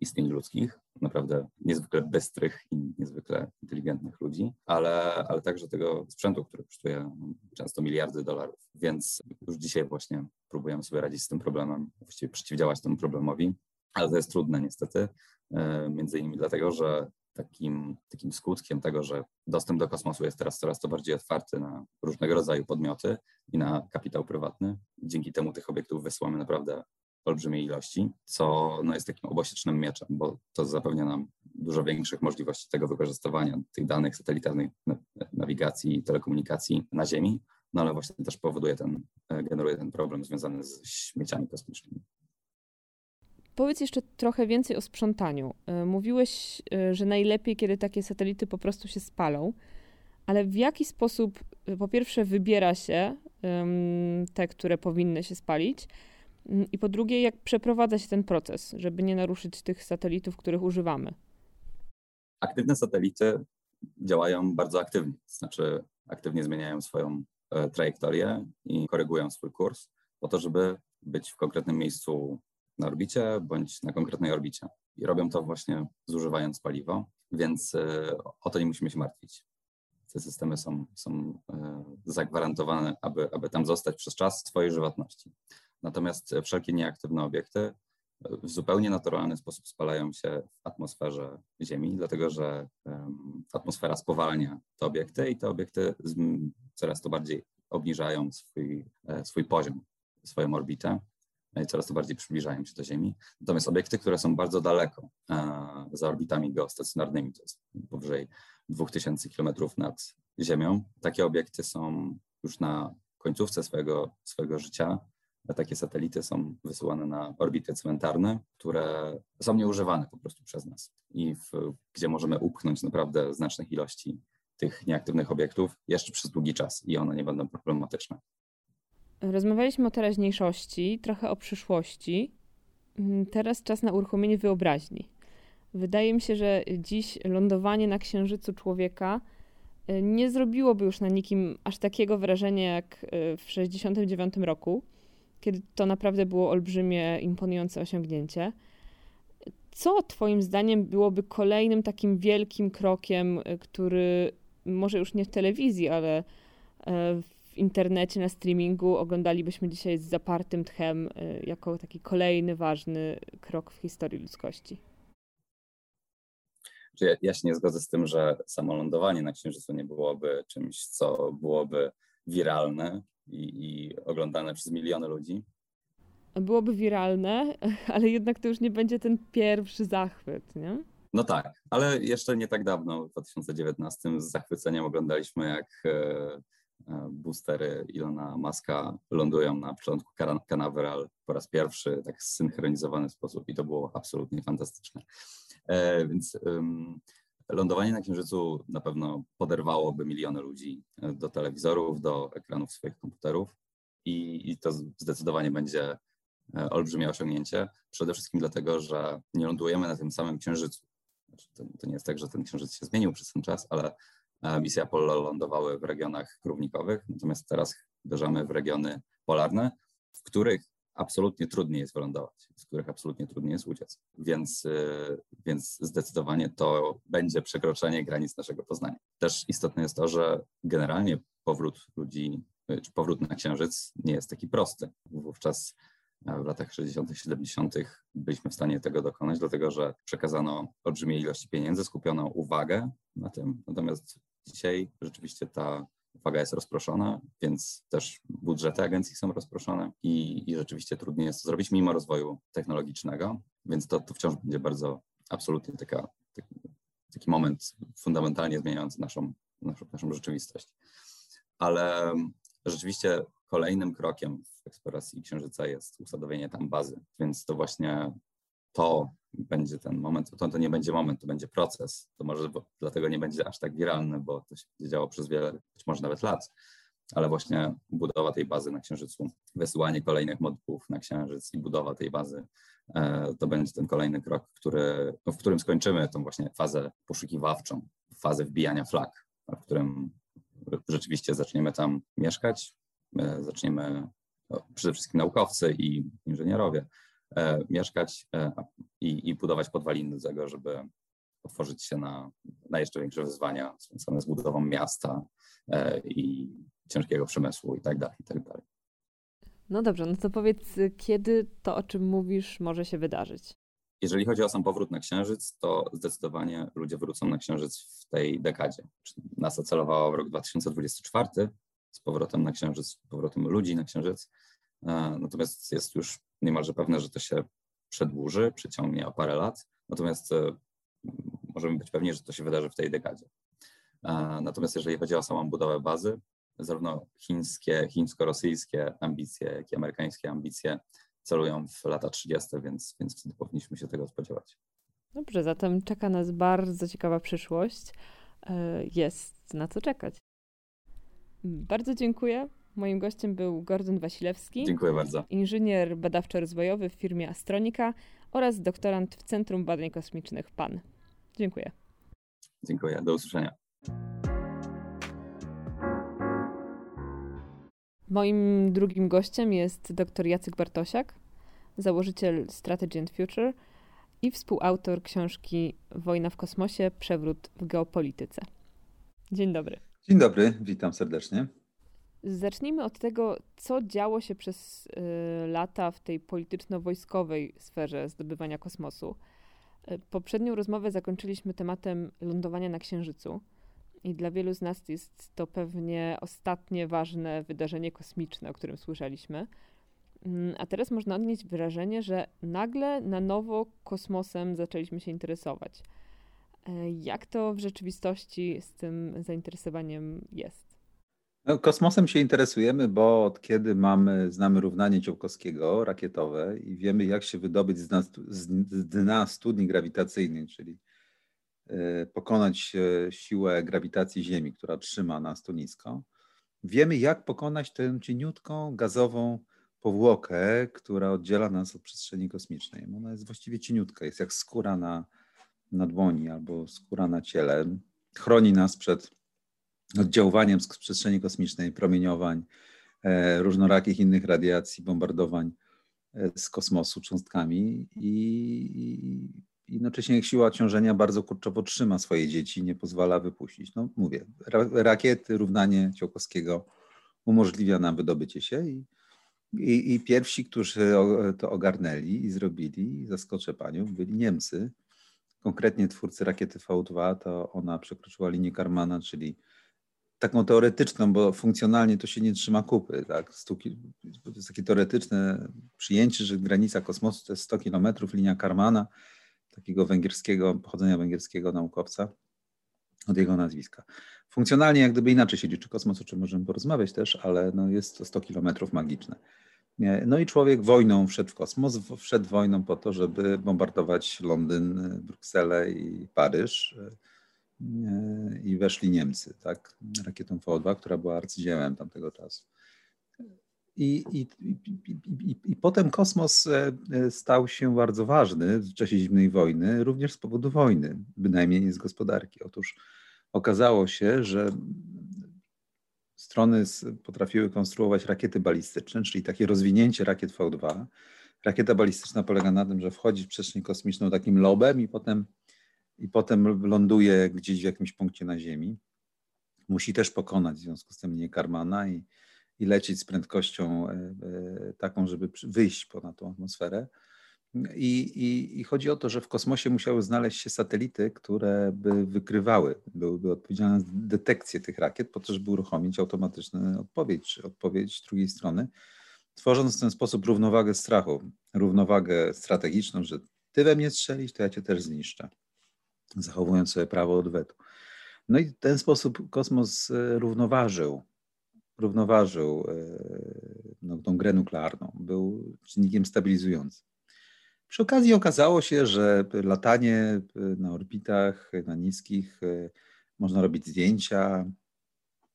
istnień ludzkich, naprawdę niezwykle bystrych i niezwykle inteligentnych ludzi, ale, ale także tego sprzętu, który kosztuje często miliardy dolarów. Więc już dzisiaj właśnie próbujemy sobie radzić z tym problemem, właściwie przeciwdziałać temu problemowi ale to jest trudne niestety, e, między innymi dlatego, że takim, takim skutkiem tego, że dostęp do kosmosu jest teraz coraz to bardziej otwarty na różnego rodzaju podmioty i na kapitał prywatny. Dzięki temu tych obiektów wysyłamy naprawdę olbrzymie ilości, co no, jest takim obosiecznym mieczem, bo to zapewnia nam dużo większych możliwości tego wykorzystywania tych danych satelitarnych nawigacji i telekomunikacji na Ziemi, no ale właśnie też powoduje ten, generuje ten problem związany z śmieciami kosmicznymi. Powiedz jeszcze trochę więcej o sprzątaniu. E, mówiłeś, e, że najlepiej, kiedy takie satelity po prostu się spalą, ale w jaki sposób e, po pierwsze wybiera się te, które powinny się spalić, i po drugie, jak przeprowadza się ten proces, żeby nie naruszyć tych satelitów, których używamy? Aktywne satelity działają bardzo aktywnie, znaczy aktywnie zmieniają swoją trajektorię i korygują swój kurs po to, żeby być w konkretnym miejscu na orbicie bądź na konkretnej orbicie. I robią to właśnie zużywając paliwo, więc e, o to nie musimy się martwić. Te systemy są, są e, zagwarantowane, aby, aby tam zostać przez czas swojej żywotności. Natomiast wszelkie nieaktywne obiekty e, w zupełnie naturalny sposób spalają się w atmosferze Ziemi, dlatego że atmosfera spowalnia te obiekty i te obiekty coraz to bardziej obniżają swój, swój poziom, swoją orbitę i coraz to bardziej przybliżają się do Ziemi. Natomiast obiekty, które są bardzo daleko e, za orbitami geostacjonarnymi, to jest powyżej 2000 km nad Ziemią, takie obiekty są już na końcówce swojego, swojego życia. Takie satelity są wysyłane na orbity cmentarne, które są nieużywane po prostu przez nas i w, gdzie możemy upchnąć naprawdę znacznych ilości tych nieaktywnych obiektów jeszcze przez długi czas i one nie będą problematyczne. Rozmawialiśmy o teraźniejszości, trochę o przyszłości. Mm, teraz czas na uruchomienie wyobraźni. Wydaje mi się, że dziś lądowanie na księżycu człowieka y, nie zrobiłoby już na nikim aż takiego wrażenia jak y, w 1969 roku, kiedy to naprawdę było olbrzymie, imponujące osiągnięcie. Co Twoim zdaniem byłoby kolejnym takim wielkim krokiem, y, który może już nie w telewizji, ale w w internecie, na streamingu oglądalibyśmy dzisiaj z zapartym tchem y, jako taki kolejny ważny krok w historii ludzkości. Ja, ja się nie zgodzę z tym, że samo lądowanie na Księżycu nie byłoby czymś, co byłoby wiralne i, i oglądane przez miliony ludzi. Byłoby wiralne, ale jednak to już nie będzie ten pierwszy zachwyt, nie? No tak, ale jeszcze nie tak dawno, w 2019, z zachwyceniem oglądaliśmy, jak e, e, boostery Ilona Maska lądują na początku Canaveral po raz pierwszy, tak zsynchronizowany sposób i to było absolutnie fantastyczne. E, więc lądowanie na Księżycu na pewno poderwałoby miliony ludzi do telewizorów, do ekranów swoich komputerów i, i to zdecydowanie będzie olbrzymie osiągnięcie. Przede wszystkim dlatego, że nie lądujemy na tym samym Księżycu. Znaczy, to, to, nie jest tak, że ten księżyc się zmienił przez ten czas, ale e, misje Apollo lądowały w regionach równikowych, natomiast teraz uderzamy w regiony polarne, w których absolutnie trudniej jest wylądować, z których absolutnie trudniej jest uciec. Więc, e, więc zdecydowanie to będzie przekroczenie granic naszego poznania. Też istotne jest to, że generalnie powrót ludzi, e, czy powrót na Księżyc nie jest taki prosty. Wówczas w latach 60., 70. byliśmy w stanie tego dokonać, dlatego że przekazano olbrzymie ilości pieniędzy, skupiono uwagę na tym. Natomiast dzisiaj rzeczywiście ta uwaga jest rozproszona, więc też budżety agencji są rozproszone i, i rzeczywiście trudniej jest to zrobić mimo rozwoju technologicznego, więc to, to wciąż będzie bardzo absolutnie taka, taki, taki moment fundamentalnie zmieniający naszą, naszą, naszą rzeczywistość. Ale rzeczywiście kolejnym krokiem w eksploracji Księżyca jest usadowienie tam bazy, więc to właśnie to będzie ten moment, to, to nie będzie moment, to będzie proces. To może dlatego nie będzie aż tak wiralny, bo to się będzie działo przez wiele, być może nawet lat, ale właśnie budowa tej bazy na Księżycu, wysyłanie kolejnych modułów na Księżyc i budowa tej bazy, e, to będzie ten kolejny krok, który, no, w którym skończymy tą właśnie fazę poszukiwawczą, fazę wbijania flag, w którym rzeczywiście zaczniemy tam mieszkać, e, zaczniemy no, przede wszystkim naukowcy i inżynierowie mieszkać e, i, i budować podwaliny do tego, żeby otworzyć się na, na jeszcze większe wyzwania związane z budową miasta i ciężkiego przemysłu i tak dalej, i tak dalej. No dobrze, no to powiedz, kiedy to, o czym mówisz, może się wydarzyć? Jeżeli chodzi o sam powrót na Księżyc, to zdecydowanie ludzie wrócą na Księżyc w tej dekadzie. NASA celowała w rok 2024 z powrotem na Księżyc, z powrotem ludzi na Księżyc, e, natomiast jest już niemalże pewne, że to się przedłuży, przeciągnie o parę lat, natomiast e, możemy być pewni, że to się wydarzy w tej dekadzie. E, natomiast jeżeli chodzi o samą budowę bazy, zarówno chińskie, chińsko-rosyjskie ambicje, jak i amerykańskie ambicje celują w lata 30., więc, więc wtedy powinniśmy się tego spodziewać. Dobrze, zatem czeka nas bardzo ciekawa przyszłość. E, jest na co czekać. Bardzo dziękuję. Moim gościem był Gordon Wasilewski. Dziękuję bardzo. Inżynier badawczo-rozwojowy w firmie Astronika oraz doktorant w Centrum Badań Kosmicznych PAN. Dziękuję. Dziękuję. Do usłyszenia. Moim drugim gościem jest dr Jacek Bartosiak, założyciel Strategy and Future i współautor książki Wojna w kosmosie przewrót w geopolityce. Dzień dobry. Dzień dobry, witam serdecznie. Zacznijmy od tego, co działo się przez y, lata w tej polityczno-wojskowej sferze zdobywania kosmosu. Y, poprzednią rozmowę zakończyliśmy tematem lądowania na Księżycu. I dla wielu z nas jest to pewnie ostatnie ważne wydarzenie kosmiczne, o którym słyszeliśmy. Mm, a teraz można odnieść wrażenie, że nagle na nowo kosmosem zaczęliśmy się interesować. E, jak to w rzeczywistości z tym zainteresowaniem jest? No, kosmosem się interesujemy, bo od kiedy mamy, znamy równanie Ciołkowskiego rakietowe i wiemy, jak się wydobyć z dna, z dna studni grawitacyjnej, czyli Y, pokonać y, siłę grawitacji Ziemi, która trzyma nas tu nisko. Wiemy, jak pokonać tę cieniutką gazową powłokę, która oddziela nas od przestrzeni kosmicznej. Ona jest właściwie cieniutka, jest jak skóra na, na dłoni albo skóra na ciele. Chroni nas przed oddziaływaniem z przestrzeni kosmicznej, promieniowań, e, różnorakich innych radiacji, bombardowań e, z kosmosu cząstkami i, jednocześnie siła ciążenia bardzo kurczowo trzyma swoje dzieci, nie pozwala wypuścić. No mówię, rakiety, równanie Ciołkowskiego umożliwia nam wydobycie się i, i, i pierwsi, którzy to ogarnęli i zrobili, zaskoczę panią, byli Niemcy. Konkretnie twórcy rakiety V2, to ona przekroczyła linię Karmana, czyli taką teoretyczną, bo funkcjonalnie to się nie trzyma kupy. Tak? to jest takie teoretyczne przyjęcie, że granica kosmosu to jest 100 kilometrów, linia Karmana, takiego węgierskiego, pochodzenia węgierskiego naukowca od jego nazwiska. Funkcjonalnie jak gdyby inaczej się liczy kosmos, o czym możemy porozmawiać też, ale no jest to 100 kilometrów magiczne. No i człowiek wojną wszedł w kosmos, wszedł wojną po to, żeby bombardować Londyn, Brukselę i Paryż i weszli Niemcy, tak, rakietą V2, która była arcydziełem tamtego czasu. I, i, i, I potem kosmos e, e, stał się bardzo ważny w czasie zimnej wojny, również z powodu wojny, bynajmniej nie z gospodarki. Otóż okazało się, że strony potrafiły konstruować rakiety balistyczne, czyli takie rozwinięcie rakiet V2. Rakieta balistyczna polega na tym, że wchodzi w przestrzeń kosmiczną takim lobem i potem, i potem ląduje gdzieś w jakimś punkcie na Ziemi. Musi też pokonać w związku z tym linię Karmana i, i lecieć z prędkością e, e, taką, żeby wyjść ponad tą atmosferę. I, i, I, chodzi o to, że w kosmosie musiały znaleźć się satelity, które by wykrywały, byłyby odpowiedzialne za detekcję tych rakiet, po to, żeby uruchomić automatyczną odpowiedź, odpowiedź drugiej strony, tworząc w ten sposób równowagę strachu, równowagę strategiczną, że ty we mnie strzelisz, to ja cię też zniszczę, zachowując sobie prawo odwetu. No i w ten sposób kosmos e, równoważył, równoważył e, no, tą grę nuklearną, był czynnikiem stabilizującym. Przy okazji okazało się, że latanie na orbitach, na niskich, e, można robić zdjęcia,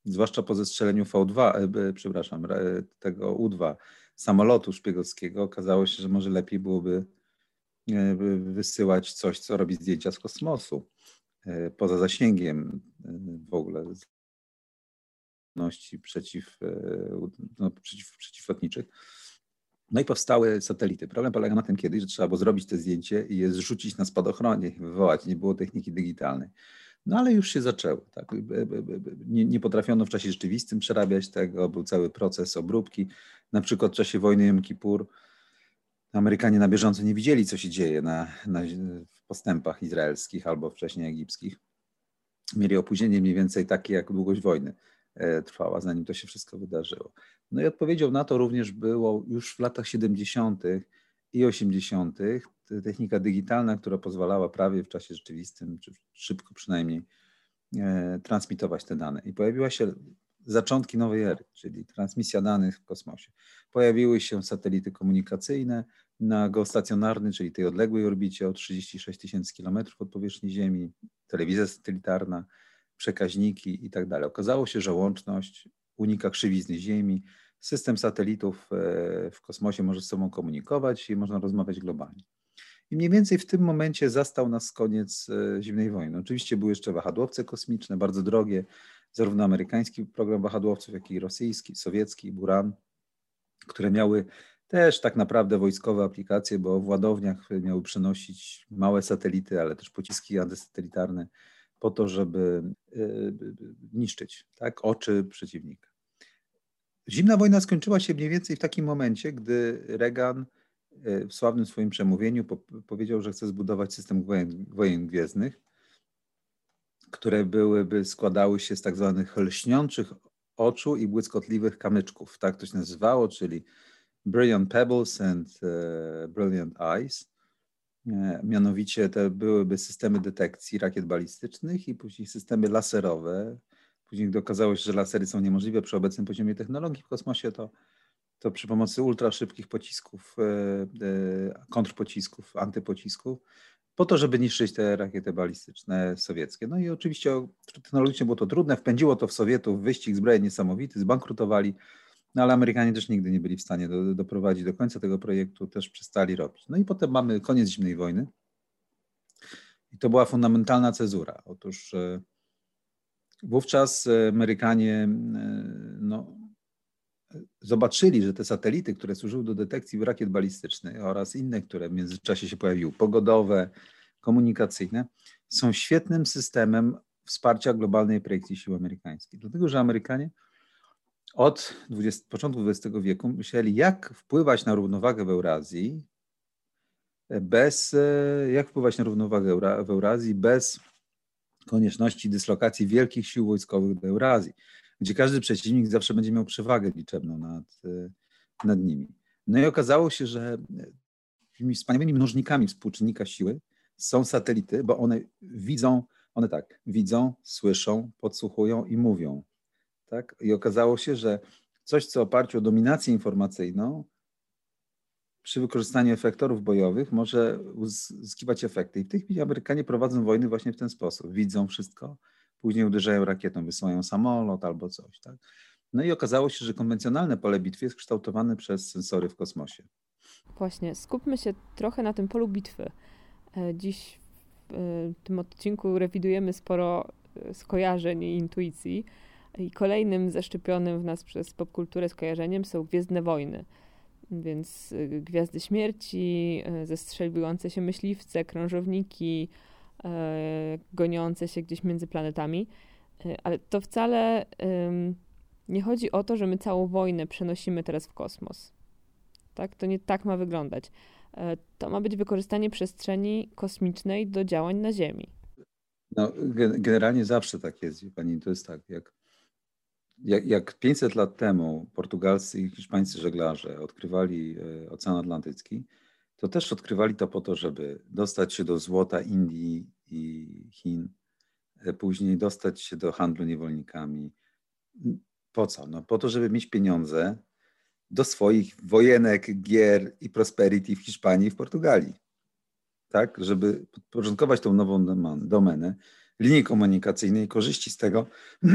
zwłaszcza po zestrzeleniu V2, e, przepraszam, tego U2 samolotu szpiegowskiego. Okazało się, że może lepiej byłoby e, wysyłać coś, co robi zdjęcia z kosmosu, poza zasięgiem w ogóle przeciw, no, przeciw, przeciwlotniczych. No i powstały satelity. Problem polega na tym kiedyś, że trzeba było zrobić te zdjęcie i je zrzucić na spadochronie, wywołać. Nie było techniki digitalnej. No ale już się zaczęło. Tak? Nie, nie, potrafiono w czasie rzeczywistym przerabiać tego, był cały proces obróbki. Na przykład w czasie wojny Jom Kippur Amerykanie na bieżąco nie widzieli, co się dzieje na, na, w postępach izraelskich albo wcześniej egipskich. Mieli opóźnienie mniej więcej takie jak długość wojny. E, trwała, zanim to się wszystko wydarzyło. No i odpowiedzią na to również było już w latach 70. i 80. technika digitalna, która pozwalała prawie w czasie rzeczywistym, czy szybko przynajmniej, e, transmitować te dane. I pojawiła się zaczątki nowej ery, czyli transmisja danych w kosmosie. Pojawiły się satelity komunikacyjne na geostacjonarny, czyli tej odległej orbicie o 36 tysięcy kilometrów od powierzchni Ziemi, telewizja satelitarna, przekaźniki i tak. Okazało się, że łączność unika krzywizny Ziemi, system satelitów e, w kosmosie może z sobą komunikować i można rozmawiać globalnie. I mniej więcej w tym momencie zastał nas koniec e, zimnej wojny. Oczywiście były jeszcze wahadłowce kosmiczne, bardzo drogie, zarówno amerykański program wahadłowców, jak i rosyjski, sowiecki, Buran, które miały też tak naprawdę wojskowe aplikacje, bo w ładowniach miały przenosić małe satelity, ale też pociski antysatelitarne po to, żeby e, niszczyć tak, oczy przeciwnika. Zimna wojna skończyła się mniej więcej w takim momencie, gdy Reagan e, w sławnym swoim przemówieniu powiedział, że chce zbudować system wojen, wojen gwiezdnych, które byłyby składały się z tak zwanych lśniących oczu i błyskotliwych kamyczków. Tak to się nazywało, czyli Brilliant Pebbles and uh, Brilliant Eyes. E, mianowicie te byłyby systemy detekcji rakiet balistycznych i później systemy laserowe. Później okazało się, że lasery są niemożliwe przy obecnym poziomie technologii w kosmosie, to, to przy pomocy ultraszybkich pocisków, e, e, kontrpocisków, antypocisków, po to, żeby niszczyć te rakiety balistyczne sowieckie. No i oczywiście technologicznie było to trudne, wpędziło to w Sowietów wyścig zbrojeń niesamowity, zbankrutowali no ale Amerykanie też nigdy nie byli w stanie do, doprowadzić do końca tego projektu, też przestali robić. No i potem mamy koniec zimnej wojny. I to była fundamentalna cezura. Otóż e, wówczas Amerykanie e, no, zobaczyli, że te satelity, które służyły do detekcji rakiet balistycznych oraz inne, które w międzyczasie się pojawiły, pogodowe, komunikacyjne, są świetnym systemem wsparcia globalnej projekcji sił amerykańskich. Dlatego, że Amerykanie od 20, początku XX wieku myśleli, jak wpływać na równowagę w Eurazji, bez, jak wpływać na równowagę w Eurazji bez konieczności dyslokacji wielkich sił wojskowych do Eurazji, gdzie każdy przeciwnik zawsze będzie miał przewagę liczebną nad, nad nimi. No i okazało się, że tymi wspaniałymi mnożnikami współczynnika siły są satelity, bo one widzą, one tak, widzą, słyszą, podsłuchują i mówią. Tak? I okazało się, że coś, co oparciu o dominację informacyjną, przy wykorzystaniu efektorów bojowych może uzyskiwać efekty. I w tej chwili Amerykanie prowadzą wojny właśnie w ten sposób. Widzą wszystko, później uderzają rakietą, wysyłają samolot albo coś. Tak? No i okazało się, że konwencjonalne pole bitwy jest kształtowane przez sensory w kosmosie. Właśnie, skupmy się trochę na tym polu bitwy. E, dziś w e, tym odcinku rewidujemy sporo e, skojarzeń i intuicji. I kolejnym zaszczepionym w nas przez popkulturę skojarzeniem są Gwiezdne Wojny. Więc Gwiazdy Śmierci, zestrzeliwujące się myśliwce, krążowniki, goniące się gdzieś między planetami. Ale to wcale nie chodzi o to, że my całą wojnę przenosimy teraz w kosmos. Tak? To nie tak ma wyglądać. E, to ma być wykorzystanie przestrzeni kosmicznej do działań na Ziemi. No, generalnie zawsze tak jest, pani. To jest tak, jak, jak, jak 500 lat temu portugalscy i hiszpańscy żeglarze odkrywali e, Ocean Atlantycki, to też odkrywali to po to, żeby dostać się do złota Indii i Chin, e, później dostać się do handlu niewolnikami. Po co? No, po to, żeby mieć pieniądze do swoich wojenek, gier i prosperity w Hiszpanii i w Portugalii. Tak, żeby podporządkować tą nową domenę, linii komunikacyjnej, korzyści z tego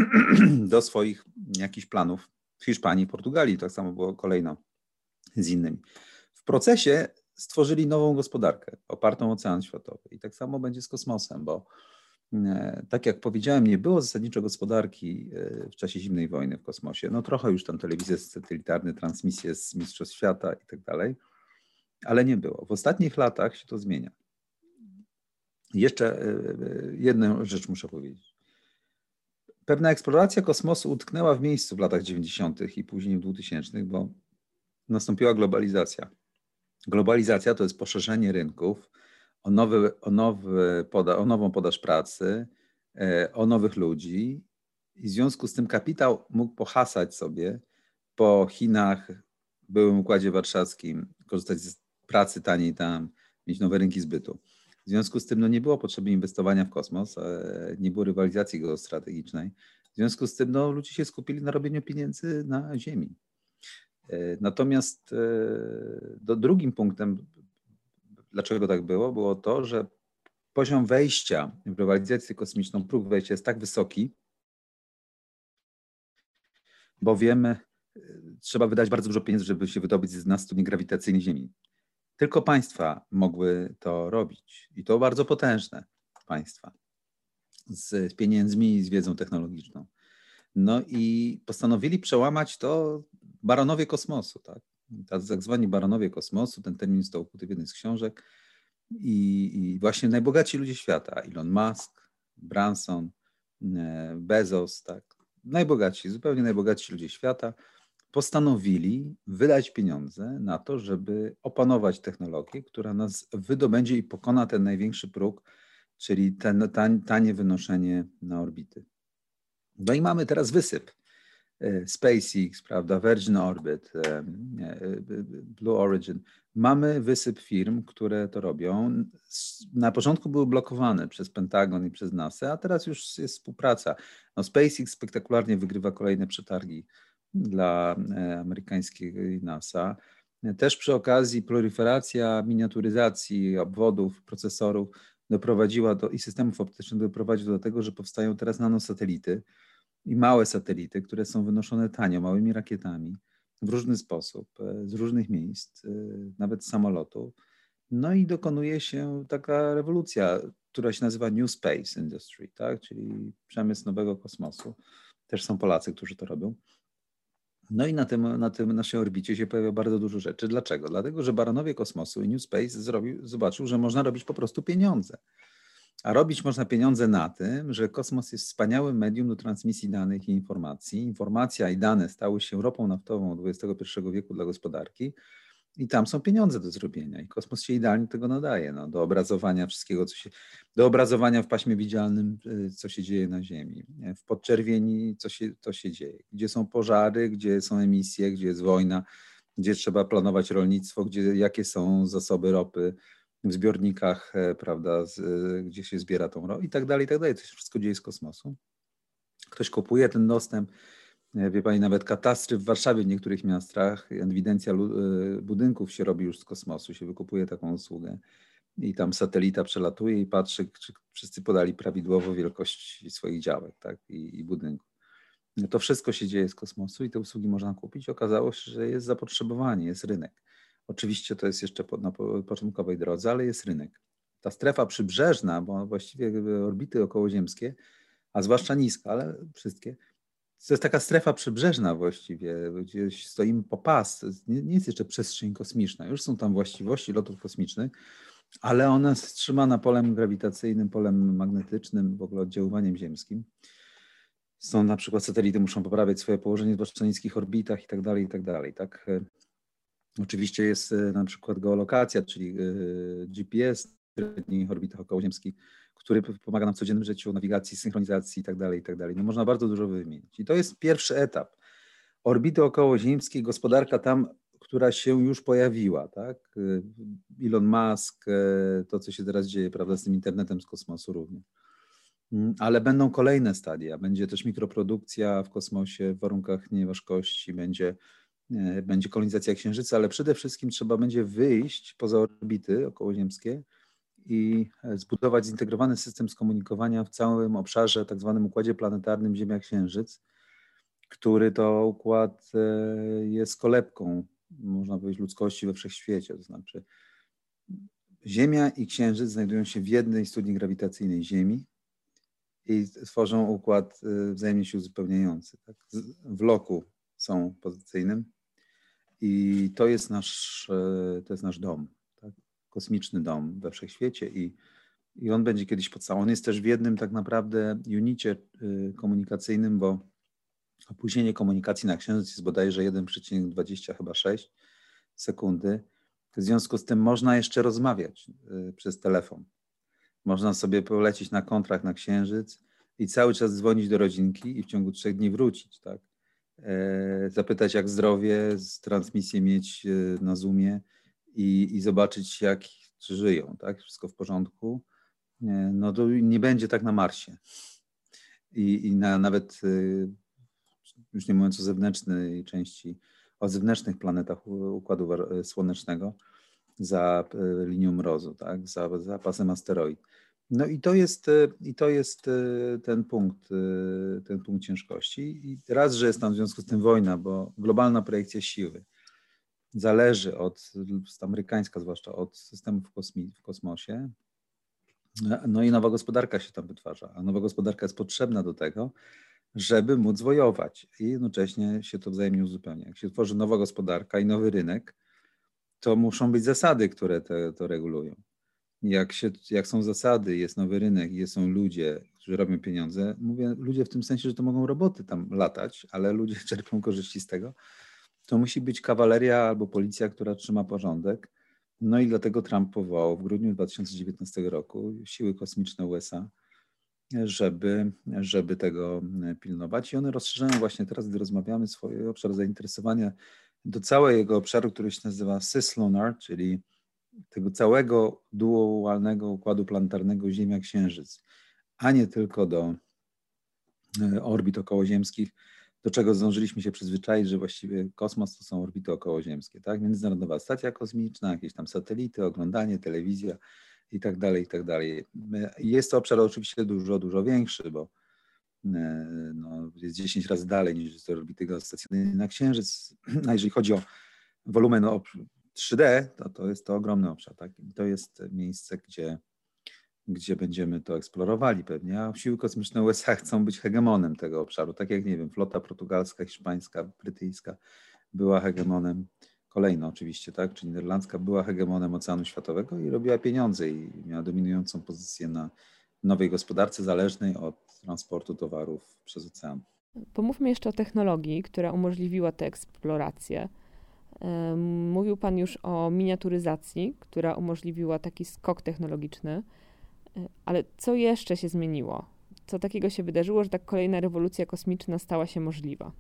do swoich jakichś planów w Hiszpanii Portugalii. Tak samo było kolejno z innymi. W procesie stworzyli nową gospodarkę opartą o ocean światowy. I tak samo będzie z kosmosem, bo E, tak jak powiedziałem, nie było zasadniczo gospodarki e, w czasie zimnej wojny w kosmosie. No trochę już tam telewizje satelitarne, transmisje z Mistrzostw Świata i tak dalej, ale nie było. W ostatnich latach się to zmienia. Jeszcze e, jedną rzecz muszę powiedzieć. Pewna eksploracja kosmosu utknęła w miejscu w latach 90. i później w 2000, bo nastąpiła globalizacja. Globalizacja to jest poszerzenie rynków, o, nowy, o, nowy poda, o nową podaż pracy, e, o nowych ludzi i w związku z tym kapitał mógł pohasać sobie po Chinach, byłym Układzie Warszawskim, korzystać z pracy taniej tam, mieć nowe rynki zbytu. W związku z tym no, nie było potrzeby inwestowania w kosmos, e, nie było rywalizacji geostrategicznej. W związku z tym no, ludzie się skupili na robieniu pieniędzy na ziemi. E, natomiast do drugim punktem Dlaczego tak było? Było to, że poziom wejścia w rywalizację kosmiczną, próg wejścia jest tak wysoki, bo wiemy, trzeba wydać bardzo dużo pieniędzy, żeby się wydobyć z nas studni grawitacyjnej Ziemi. Tylko państwa mogły to robić i to bardzo potężne państwa z pieniędzmi i z wiedzą technologiczną. No i postanowili przełamać to baronowie kosmosu, tak? tak zwani baronowie kosmosu, ten termin został ukuty w jednej z książek i, i właśnie najbogatsi ludzie świata, Elon Musk, Branson, e, Bezos, tak, najbogatsi, zupełnie najbogatsi ludzie świata postanowili wydać pieniądze na to, żeby opanować technologię, która nas wydobędzie i pokona ten największy próg, czyli ten, tanie wynoszenie na orbity. No i mamy teraz wysyp. E, SpaceX, prawda, Virgin Orbit, e, e, Blue Origin. Mamy wysyp firm, które to robią. Na początku były blokowane przez Pentagon i przez NASA, a teraz już jest współpraca. No SpaceX spektakularnie wygrywa kolejne przetargi dla amerykańskiej NASA. Też przy okazji proliferacja miniaturyzacji obwodów, procesorów doprowadziła do i systemów optycznych doprowadziła do tego, że powstają teraz nanosatelity, i małe satelity, które są wynoszone tanio, małymi rakietami w różny sposób, e, z różnych miejsc, e, nawet z samolotu. No i dokonuje się taka rewolucja, która się nazywa New Space Industry, tak? czyli przemysł nowego kosmosu. Też są Polacy, którzy to robią. No i na tym, na tym naszej orbicie się pojawia bardzo dużo rzeczy. Dlaczego? Dlatego, że baronowie kosmosu i New Space zrobił, zobaczył, że można robić po prostu pieniądze. A robić można pieniądze na tym, że kosmos jest wspaniałym medium do transmisji danych i informacji. Informacja i dane stały się ropą naftową XXI wieku dla gospodarki, I tam są pieniądze do zrobienia. I kosmos się idealnie tego nadaje. No, do obrazowania wszystkiego, co się. Do obrazowania w paśmie widzialnym, y, co się dzieje na Ziemi. W podczerwieni, co się, to się dzieje. Gdzie są pożary, gdzie są emisje, gdzie jest wojna, gdzie trzeba planować rolnictwo, gdzie, jakie są zasoby ropy w zbiornikach, e, prawda, z, e, gdzie się zbiera tą ropę i tak dalej, i tak dalej. To się wszystko dzieje z kosmosu. Ktoś kupuje ten dostęp E, wie Pani, nawet katastry w Warszawie w niektórych miastach, ewidencja budynków się robi już z kosmosu, się wykupuje taką usługę i tam satelita przelatuje i patrzy, czy wszyscy podali prawidłowo wielkość swoich działek tak, i, i budynków. To wszystko się dzieje z kosmosu i te usługi można kupić. Okazało się, że jest zapotrzebowanie, jest rynek. Oczywiście to jest jeszcze na początkowej drodze, ale jest rynek. Ta strefa przybrzeżna, bo właściwie orbity okołoziemskie, a zwłaszcza niska, ale wszystkie, to jest taka strefa przybrzeżna właściwie, gdzie stoimy po pas. Nie, jest jeszcze przestrzeń kosmiczna. Już są tam właściwości lotów kosmicznych, ale ona jest wstrzymana polem grawitacyjnym, polem magnetycznym, w ogóle oddziaływaniem ziemskim. Są na przykład satelity muszą poprawiać swoje położenie zwłaszcza na niskich orbitach i tak dalej, i tak dalej. Tak? E, oczywiście jest e, na przykład geolokacja, czyli e, GPS średnich orbitach okołoziemskich, który pomaga nam w codziennym życiu, nawigacji, synchronizacji itd., tak itd. Tak no można bardzo dużo wymienić. I to jest pierwszy etap. Orbity okołoziemskiej, gospodarka tam, która się już pojawiła, tak? Elon Musk, e, to co się teraz dzieje, prawda, z tym internetem z kosmosu również. Mm, ale będą kolejne stadia. Będzie też mikroprodukcja w kosmosie w warunkach nieważkości, będzie, e, będzie kolonizacja Księżyca, ale przede wszystkim trzeba będzie wyjść poza orbity okołoziemskie i e, zbudować zintegrowany system skomunikowania w całym obszarze, tak zwanym układzie planetarnym Ziemia-Księżyc, który to układ e, jest kolebką, można powiedzieć, ludzkości we wszechświecie. To znaczy, Ziemia i Księżyc znajdują się w jednej studni grawitacyjnej Ziemi i tworzą układ e, wzajemnie się uzupełniający. Tak? W loku są pozycyjnym i to jest nasz, to jest nasz dom kosmiczny dom we wszechświecie i, i on będzie kiedyś podstawą. On jest też w jednym tak naprawdę unicie y, komunikacyjnym, bo opóźnienie komunikacji na Księżyc jest bodajże 1,20 chyba 6 sekundy. W związku z tym można jeszcze rozmawiać y, przez telefon. Można sobie polecieć na kontrakt na Księżyc i cały czas dzwonić do rodzinki i w ciągu trzech dni wrócić, tak? E, zapytać jak zdrowie, transmisję mieć y, na Zoomie, i, i zobaczyć, jak czy żyją, tak? Wszystko w porządku. No to nie będzie tak na Marsie. I, i na, nawet y, już nie mówiąc o zewnętrznej części, o zewnętrznych planetach Układu Słonecznego za linią mrozu, tak? za, za pasem asteroid. No i to jest, y, i to jest ten punkt, ten punkt ciężkości. I raz, że jest tam w związku z tym wojna, bo globalna projekcja siły zależy od, amerykańska zwłaszcza, od systemów w kosmosie. No i nowa gospodarka się tam wytwarza, a nowa gospodarka jest potrzebna do tego, żeby móc wojować i jednocześnie się to wzajemnie uzupełnia. Jak się tworzy nowa gospodarka i nowy rynek, to muszą być zasady, które to regulują. Jak, się, jak są zasady, jest nowy rynek i są ludzie, którzy robią pieniądze, mówię ludzie w tym sensie, że to mogą roboty tam latać, ale ludzie czerpią korzyści z tego, to musi być kawaleria albo policja, która trzyma porządek. No i dlatego Trump powołał w grudniu 2019 roku siły kosmiczne USA, żeby, żeby tego pilnować. I one rozszerzają właśnie teraz, gdy rozmawiamy, swój obszar zainteresowania do całego obszaru, który się nazywa Cislunar, czyli tego całego dualnego układu planetarnego Ziemia-Księżyc, a nie tylko do e, orbit okołoziemskich, do czego zdążyliśmy się przyzwyczaić, że właściwie kosmos to są orbity okołoziemskie, tak? Międzynarodowa Stacja Kosmiczna, jakieś tam satelity, oglądanie, telewizja i tak dalej, i tak dalej. Jest to obszar oczywiście dużo, dużo większy, bo e, no, jest 10 razy dalej niż te orbity geostacjonarne na Księżyc. A jeżeli chodzi o wolumen 3D, to, to jest to ogromny obszar. Tak? to jest miejsce, gdzie gdzie będziemy to eksplorowali pewnie, a siły kosmiczne USA chcą być hegemonem tego obszaru, tak jak, nie wiem, flota portugalska, hiszpańska, brytyjska była hegemonem, kolejna oczywiście, tak, czy niderlandzka była hegemonem Oceanu Światowego i robiła pieniądze i miała dominującą pozycję na nowej gospodarce zależnej od transportu towarów przez ocean. Pomówmy jeszcze o technologii, która umożliwiła tę eksplorację. Mówił Pan już o miniaturyzacji, która umożliwiła taki skok technologiczny, ale co jeszcze się zmieniło? Co takiego się wydarzyło, że tak kolejna rewolucja kosmiczna stała się możliwa?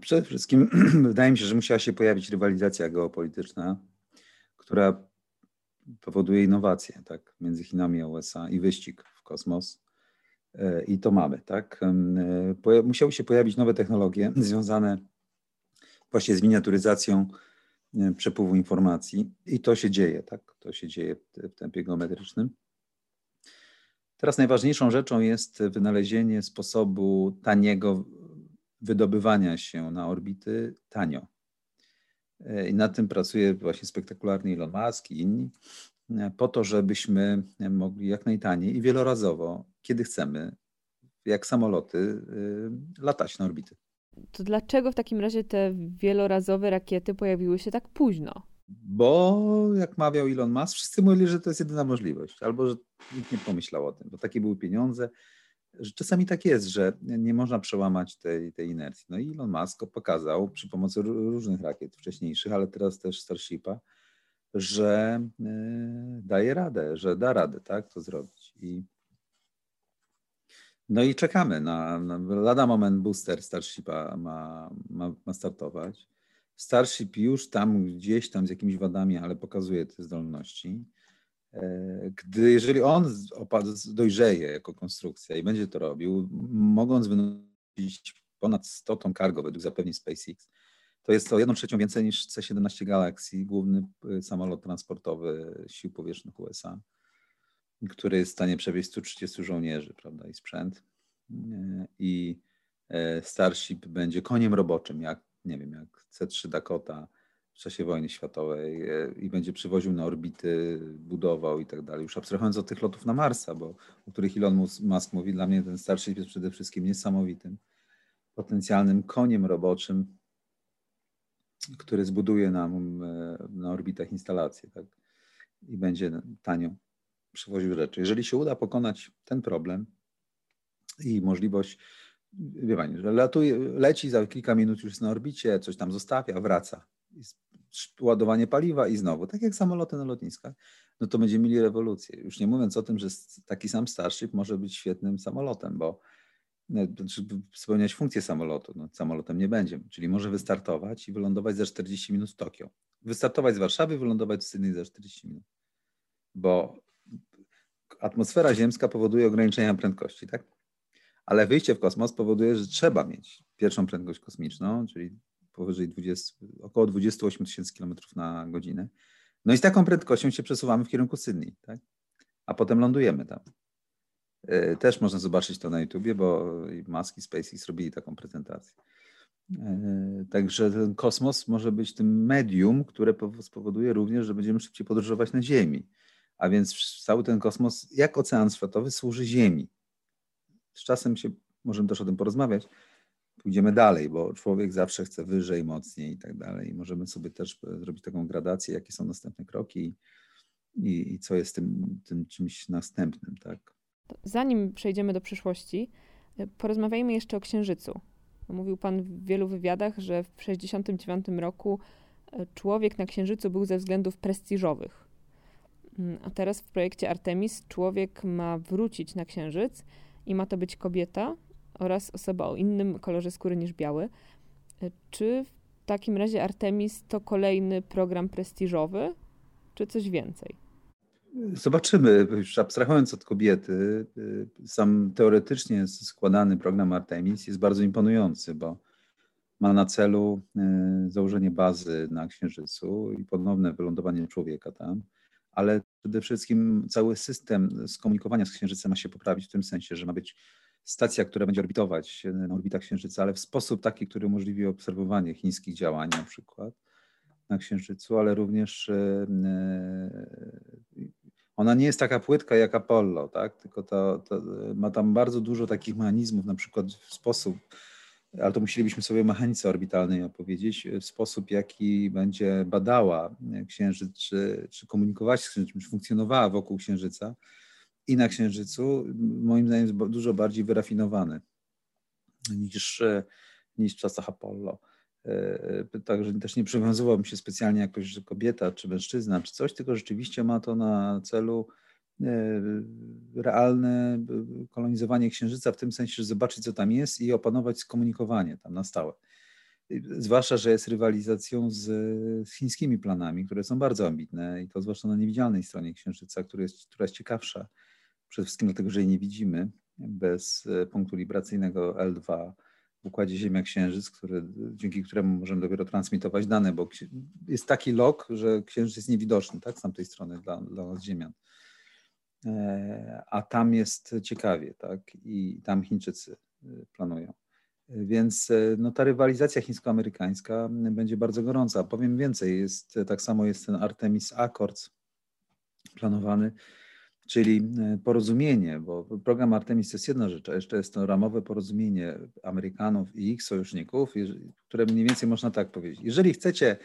Przede wszystkim wydaje mi się, że musiała się pojawić rywalizacja geopolityczna, która powoduje innowacje tak, między Chinami a USA i wyścig w kosmos. E, I to mamy. Tak? E, musiały się pojawić nowe technologie związane właśnie z miniaturyzacją e, przepływu informacji i to się dzieje, tak? To się dzieje w tempie geometrycznym. Teraz najważniejszą rzeczą jest wynalezienie sposobu taniego wydobywania się na orbity tanio. I nad tym pracuje właśnie spektakularny Elon Musk i inni, po to, żebyśmy mogli jak najtaniej i wielorazowo, kiedy chcemy, jak samoloty, latać na orbity. To dlaczego w takim razie te wielorazowe rakiety pojawiły się tak późno? Bo jak mawiał Elon Musk, wszyscy mówili, że to jest jedyna możliwość, albo że nikt nie pomyślał o tym, bo takie były pieniądze. Że czasami tak jest, że nie można przełamać tej, tej inercji. No i Elon Musk pokazał przy pomocy różnych rakiet wcześniejszych, ale teraz też Starshipa, że y, daje radę, że da radę tak, to zrobić. I no i czekamy na, na lada moment booster Starshipa ma, ma, ma startować. Starship już tam gdzieś tam z jakimiś wadami, ale pokazuje te zdolności. E, gdy, jeżeli on dojrzeje jako konstrukcja i będzie to robił, mogąc wynosić ponad 100 ton cargo według zapewnień SpaceX, to jest to jedną trzecią więcej niż C-17 Galaxy, główny y, samolot transportowy sił powietrznych USA który jest w stanie przewieźć 130 żołnierzy, prawda, i sprzęt. E, I e, Starship będzie koniem roboczym, jak, nie wiem, jak C-3 Dakota w czasie wojny światowej e, i będzie przywoził na orbity, budował i tak dalej. Już abstrahując od tych lotów na Marsa, bo o których Elon Musk mówi, dla mnie ten Starship jest przede wszystkim niesamowitym, potencjalnym koniem roboczym, który zbuduje nam na orbitach instalacje, tak? I będzie tanio przywoził rzeczy. Jeżeli się uda pokonać ten problem i możliwość, wie pani, że latuje, leci za kilka minut już jest na orbicie, coś tam zostawia, wraca. Ładowanie paliwa i znowu, tak jak samoloty na lotniskach, no to będziemy mieli rewolucję. Już nie mówiąc o tym, że taki sam Starship może być świetnym samolotem, bo no, spełniać funkcję samolotu. No, samolotem nie będzie, czyli może wystartować i wylądować za 40 minut w Tokio. Wystartować z Warszawy, wylądować w Sydney za 40 minut. Bo atmosfera ziemska powoduje ograniczenia prędkości, tak? Ale wyjście w kosmos powoduje, że trzeba mieć pierwszą prędkość kosmiczną, czyli powyżej 20, około 28 tysięcy km na godzinę. No i z taką prędkością się przesuwamy w kierunku Sydney, tak? A potem lądujemy tam. E, też można zobaczyć to na YouTubie, bo Musk i SpaceX robili taką prezentację. E, także ten kosmos może być tym medium, które spowoduje również, że będziemy szybciej podróżować na Ziemi. A więc cały ten kosmos, jak ocean światowy, służy Ziemi. Z czasem się, możemy też o tym porozmawiać, pójdziemy dalej, bo człowiek zawsze chce wyżej, mocniej i tak dalej. Możemy sobie też zrobić taką gradację, jakie są następne kroki i, i co jest tym, tym czymś następnym. Tak? Zanim przejdziemy do przyszłości, porozmawiajmy jeszcze o Księżycu. Mówił Pan w wielu wywiadach, że w 1969 roku e, człowiek na Księżycu był ze względów prestiżowych. Mm, a teraz w projekcie Artemis człowiek ma wrócić na Księżyc i ma to być kobieta oraz osoba o innym kolorze skóry niż biały. E, czy w takim razie Artemis to kolejny program prestiżowy, czy coś więcej? Zobaczymy. Już abstrahując od kobiety, y, sam teoretycznie składany program Artemis jest bardzo imponujący, bo ma na celu y, założenie bazy na Księżycu i ponowne wylądowanie człowieka tam ale przede wszystkim cały system skomunikowania z Księżycem ma się poprawić w tym sensie, że ma być stacja, która będzie orbitować na orbitach Księżyca, ale w sposób taki, który umożliwi obserwowanie chińskich działań na przykład na Księżycu, ale również e, e, ona nie jest taka płytka jak Apollo, tak? tylko to, to ma tam bardzo dużo takich mechanizmów, na przykład w sposób ale to musielibyśmy sobie mechanice orbitalnej opowiedzieć, w sposób, jaki będzie badała Księżyc, czy, czy się z Księżycem, czy funkcjonowała wokół Księżyca i na Księżycu, moim zdaniem jest dużo bardziej wyrafinowany niż, niż w czasach Apollo. Także też nie przywiązywałbym się specjalnie jakoś, że kobieta czy mężczyzna czy coś, tylko rzeczywiście ma to na celu realne kolonizowanie Księżyca w tym sensie, że zobaczyć, co tam jest i opanować skomunikowanie tam na stałe. Zwłaszcza, że jest rywalizacją z, z chińskimi planami, które są bardzo ambitne i to zwłaszcza na niewidzialnej stronie Księżyca, która jest, która jest ciekawsza. Przede wszystkim dlatego, że jej nie widzimy bez e, punktu libracyjnego L2 w układzie Ziemia-Księżyc, który, dzięki któremu możemy dopiero transmitować dane, bo jest taki lok, że Księżyc jest niewidoczny tak, z tamtej strony dla, dla nas Ziemian. E, a tam jest ciekawie, tak, i tam Chińczycy e, planują. Więc e, no, ta rywalizacja chińsko-amerykańska będzie bardzo gorąca. Powiem więcej, jest, tak samo jest ten Artemis Accords planowany, czyli e, porozumienie, bo program Artemis to jest jedna rzecz, a jeszcze jest to ramowe porozumienie Amerykanów i ich sojuszników, które mniej więcej można tak powiedzieć. Jeżeli chcecie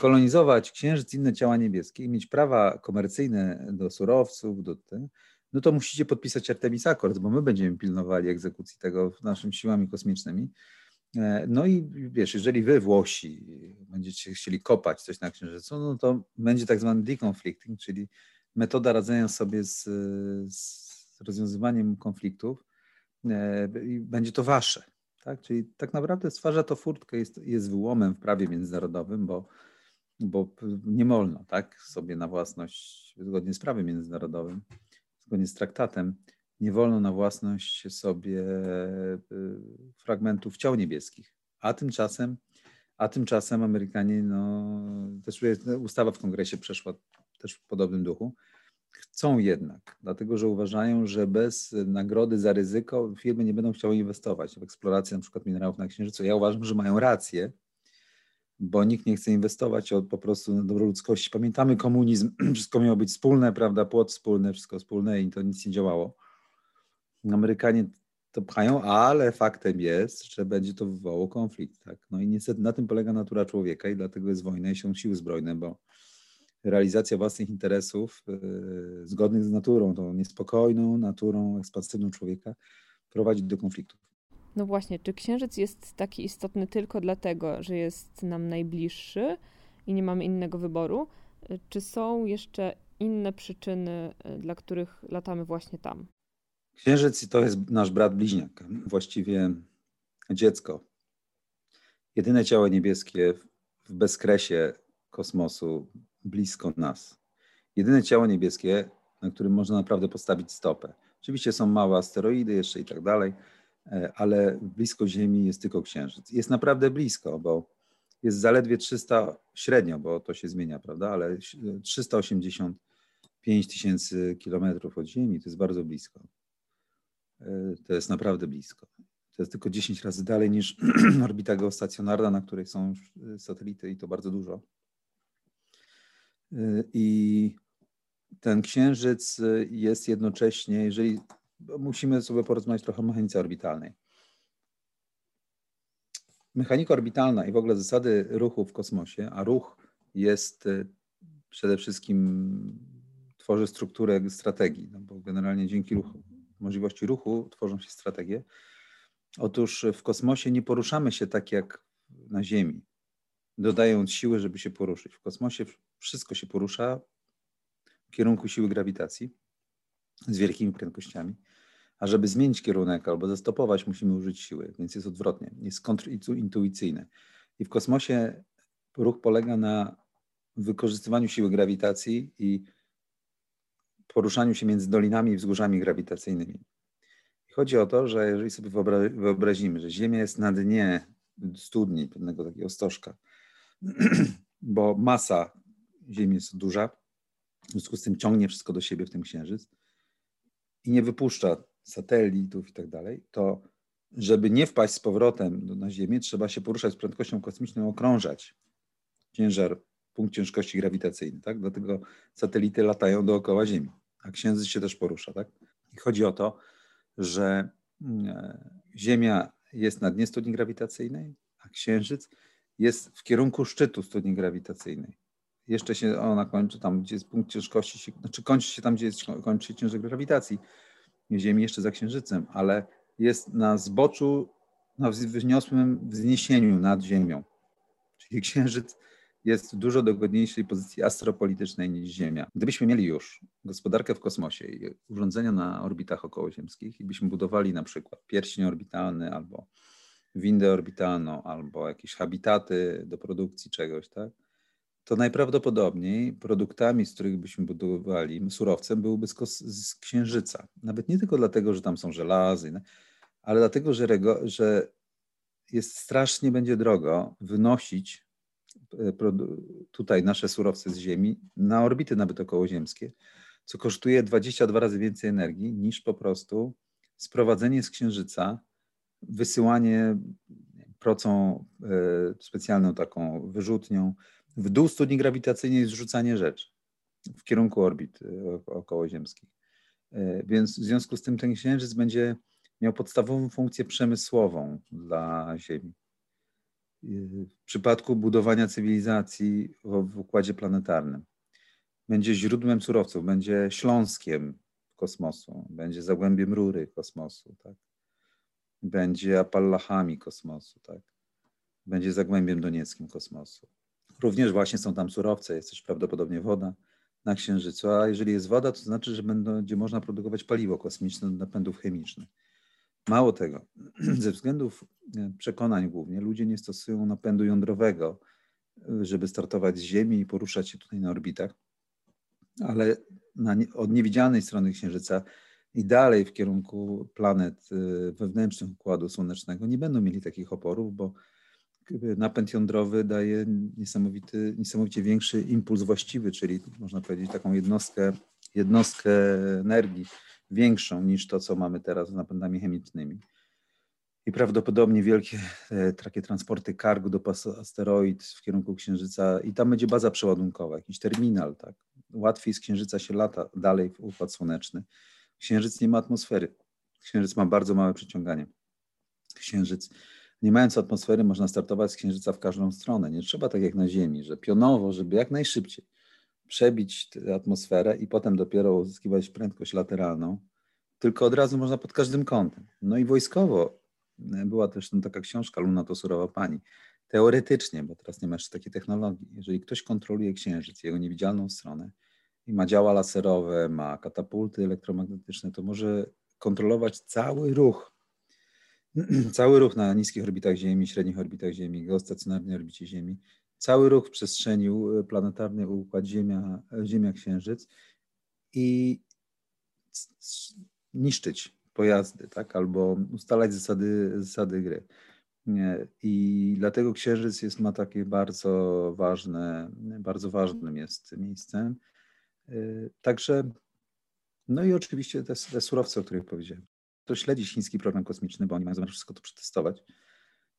kolonizować Księżyc i inne ciała niebieskie i mieć prawa komercyjne do surowców, do tego, no to musicie podpisać Artemis Accords, bo my będziemy pilnowali egzekucji tego naszymi siłami kosmicznymi. E, no i wiesz, jeżeli wy Włosi będziecie chcieli kopać coś na Księżycu, no to będzie tak zwany deconflicting, czyli metoda radzenia sobie z, z rozwiązywaniem konfliktów e, i będzie to wasze. Tak? Czyli tak naprawdę stwarza to furtkę, jest, jest wyłomem w prawie międzynarodowym, bo, bo nie wolno tak, sobie na własność, zgodnie z prawem międzynarodowym, zgodnie z traktatem, nie wolno na własność sobie y, fragmentów ciał niebieskich. A tymczasem, a tymczasem Amerykanie, no, też ustawa w kongresie przeszła też w podobnym duchu, chcą jednak, dlatego że uważają, że bez nagrody za ryzyko firmy nie będą chciały inwestować w eksplorację na przykład minerałów na Księżycu. Ja uważam, że mają rację, bo nikt nie chce inwestować od, po prostu dobro ludzkości. Pamiętamy komunizm, wszystko miało być wspólne, prawda, płot wspólny, wszystko wspólne i to nic nie działało. Amerykanie to pchają, ale faktem jest, że będzie to wywołało konflikt. Tak? No i niestety na tym polega natura człowieka i dlatego jest wojna i są siły zbrojne, bo realizacja własnych interesów yy, zgodnych z naturą, tą niespokojną naturą, ekspansywną człowieka prowadzi do konfliktów. No właśnie, czy księżyc jest taki istotny tylko dlatego, że jest nam najbliższy i nie mamy innego wyboru? Czy są jeszcze inne przyczyny, dla których latamy właśnie tam? Księżyc to jest nasz brat bliźniak, właściwie dziecko. Jedyne ciało niebieskie w bezkresie kosmosu, blisko nas. Jedyne ciało niebieskie, na którym można naprawdę postawić stopę. Oczywiście są małe asteroidy jeszcze i tak dalej, E, ale blisko Ziemi jest tylko Księżyc. Jest naprawdę blisko, bo jest zaledwie 300 średnio, bo to się zmienia, prawda, ale 385 tysięcy kilometrów od Ziemi to jest bardzo blisko. E, to jest naprawdę blisko. To jest tylko 10 razy dalej niż orbita geostacjonarna, na której są satelity i to bardzo dużo. E, I ten księżyc jest jednocześnie, jeżeli musimy sobie porozmawiać trochę o mechanice orbitalnej. Mechanika orbitalna i w ogóle zasady ruchu w kosmosie, a ruch jest y, przede wszystkim tworzy strukturę strategii, no bo generalnie dzięki ruchu, możliwości ruchu tworzą się strategie. Otóż w kosmosie nie poruszamy się tak jak na Ziemi, dodając siły, żeby się poruszyć. W kosmosie wszystko się porusza w kierunku siły grawitacji z wielkimi prędkościami. A żeby zmienić kierunek albo zastopować, musimy użyć siły, więc jest odwrotnie, jest kontrintuicyjny. I w kosmosie ruch polega na wykorzystywaniu siły grawitacji i poruszaniu się między dolinami i wzgórzami grawitacyjnymi. Chodzi o to, że jeżeli sobie wyobrazimy, że Ziemia jest na dnie studni, pewnego takiego stożka, bo masa Ziemi jest duża, w związku z tym ciągnie wszystko do siebie w tym księżyc i nie wypuszcza satelitów i tak dalej, to żeby nie wpaść z powrotem na Ziemię, trzeba się poruszać z prędkością kosmiczną, okrążać ciężar, punkt ciężkości grawitacyjny, tak? Dlatego satelity latają dookoła Ziemi, a Księżyc się też porusza, tak? I chodzi o to, że mm, Ziemia jest na dnie studni grawitacyjnej, a Księżyc jest w kierunku szczytu studni grawitacyjnej. Jeszcze się ona kończy tam, gdzie jest punkt ciężkości, znaczy kończy się tam, gdzie jest, kończy się ciężar grawitacji, Ziemi jeszcze za Księżycem, ale jest na zboczu, na wyniosłym wzniesieniu nad Ziemią. Księżyc jest w dużo dogodniejszej pozycji astropolitycznej niż Ziemia. Gdybyśmy mieli już gospodarkę w kosmosie i urządzenia na orbitach okołoziemskich i byśmy budowali na przykład pierścień orbitalny albo windę orbitalną albo jakieś habitaty do produkcji czegoś, tak? To najprawdopodobniej produktami, z których byśmy budowali, surowcem byłby z, Księżyca. Nawet nie tylko dlatego, że tam są żelazy, ale dlatego, że, że jest strasznie będzie drogo wynosić e, tutaj nasze surowce z Ziemi na orbity nawet okołoziemskie, co kosztuje 22 razy więcej energii niż po prostu sprowadzenie z Księżyca, wysyłanie procą e, specjalną taką wyrzutnią w dół studni grawitacyjnej jest zrzucanie rzeczy w kierunku orbit e, okołoziemskich. Więc w związku z tym ten Księżyc będzie miał podstawową funkcję przemysłową dla Ziemi. W przypadku budowania cywilizacji w, układzie planetarnym. Będzie źródłem surowców, będzie śląskiem kosmosu, będzie zagłębiem rury kosmosu, tak? będzie Apalachami kosmosu, tak? będzie zagłębiem donieckim kosmosu. Również właśnie są tam surowce, jest też prawdopodobnie woda na Księżycu, a jeżeli jest woda, to znaczy, że będzie można produkować paliwo kosmiczne do napędów chemicznych. Mało tego, ze względów e, przekonań głównie ludzie nie stosują napędu jądrowego, e, żeby startować z Ziemi i poruszać się tutaj na orbitach, ale na, od niewidzialnej strony Księżyca i dalej w kierunku planet e, wewnętrznych Układu Słonecznego nie będą mieli takich oporów, bo napęd jądrowy daje niesamowity, niesamowicie większy impuls właściwy, czyli można powiedzieć taką jednostkę, jednostkę energii większą niż to, co mamy teraz z napędami chemicznymi. I prawdopodobnie wielkie e, takie transporty cargo do asteroid w kierunku Księżyca i tam będzie baza przeładunkowa, jakiś terminal. Tak? Łatwiej z Księżyca się lata dalej w Układ Słoneczny. Księżyc nie ma atmosfery. Księżyc ma bardzo małe przyciąganie. Księżyc, nie mając atmosfery, można startować z Księżyca w każdą stronę. Nie trzeba tak jak na Ziemi, że pionowo, żeby jak najszybciej przebić tę atmosferę i potem dopiero uzyskiwać prędkość lateralną, tylko od razu można pod każdym kątem. No i wojskowo e, była też no, taka książka Luna to surowa pani. Teoretycznie, bo teraz nie ma jeszcze takiej technologii, jeżeli ktoś kontroluje księżyc, jego niewidzialną stronę i ma działa laserowe, ma katapulty elektromagnetyczne, to może kontrolować cały ruch, cały ruch na niskich orbitach Ziemi, średnich orbitach Ziemi, geostacjonarnej orbicie Ziemi cały ruch w przestrzeni planetarnej układ Ziemia, Ziemia Księżyc i niszczyć pojazdy, tak? albo ustalać zasady, zasady gry. I dlatego Księżyc jest, ma takie bardzo ważne, bardzo ważnym jest miejscem. Także, no i oczywiście te, te surowce, o których powiedziałem. To śledzi chiński program kosmiczny, bo oni mają zamiar wszystko to przetestować.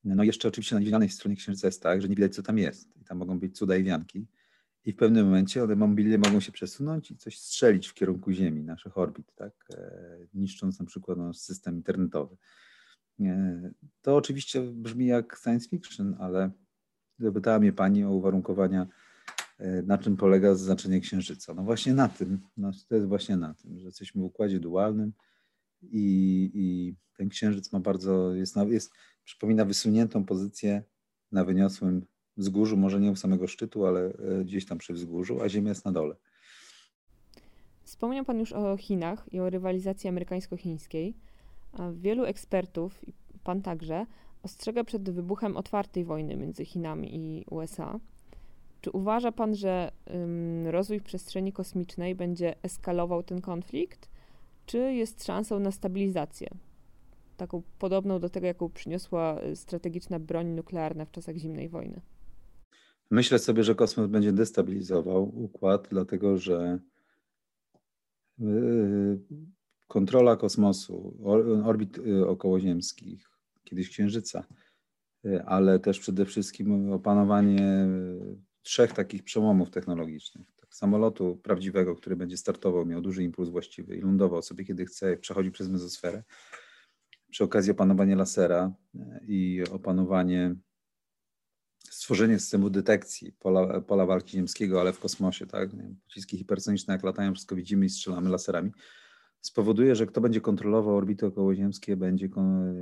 No jeszcze oczywiście na niewidzialnej stronie księżyca jest tak, że nie widać co tam jest. I tam mogą być cuda i wianki. I w pewnym momencie one mobilnie mogą się przesunąć i coś strzelić w kierunku Ziemi, naszych orbit, tak? E, niszcząc na przykład nasz system internetowy. E, to oczywiście brzmi jak science fiction, ale zapytała mnie Pani o uwarunkowania, e, na czym polega znaczenie Księżyca. No właśnie na tym, no to jest właśnie na tym, że jesteśmy w układzie dualnym i, i ten Księżyc ma bardzo, jest, jest przypomina wysuniętą pozycję na wyniosłym wzgórzu, może nie u samego szczytu, ale e, gdzieś tam przy wzgórzu, a Ziemia jest na dole. Wspomniał Pan już o Chinach i o rywalizacji amerykańsko-chińskiej. Wielu ekspertów, Pan także, ostrzega przed wybuchem otwartej wojny między Chinami i USA. Czy uważa Pan, że rozwój w przestrzeni kosmicznej będzie eskalował ten konflikt, czy jest szansą na stabilizację taką podobną do tego, jaką przyniosła y, strategiczna broń nuklearna w czasach zimnej wojny. Myślę sobie, że kosmos będzie destabilizował układ, dlatego że y, kontrola kosmosu, orbit y, okołoziemskich, kiedyś Księżyca, ale też przede wszystkim opanowanie trzech takich przełomów technologicznych. Samolotu prawdziwego, który będzie startował, miał duży impuls właściwy i lądował sobie kiedy chce, przechodzi przez mezosferę. Przy okazji opanowania lasera e, i opanowanie, stworzenie systemu detekcji pola, pola walki ziemskiego, ale w kosmosie, tak? Pociski hipersoniczne, jak latają, wszystko widzimy i strzelamy laserami, spowoduje, że kto będzie kontrolował orbity okołoziemskie, będzie,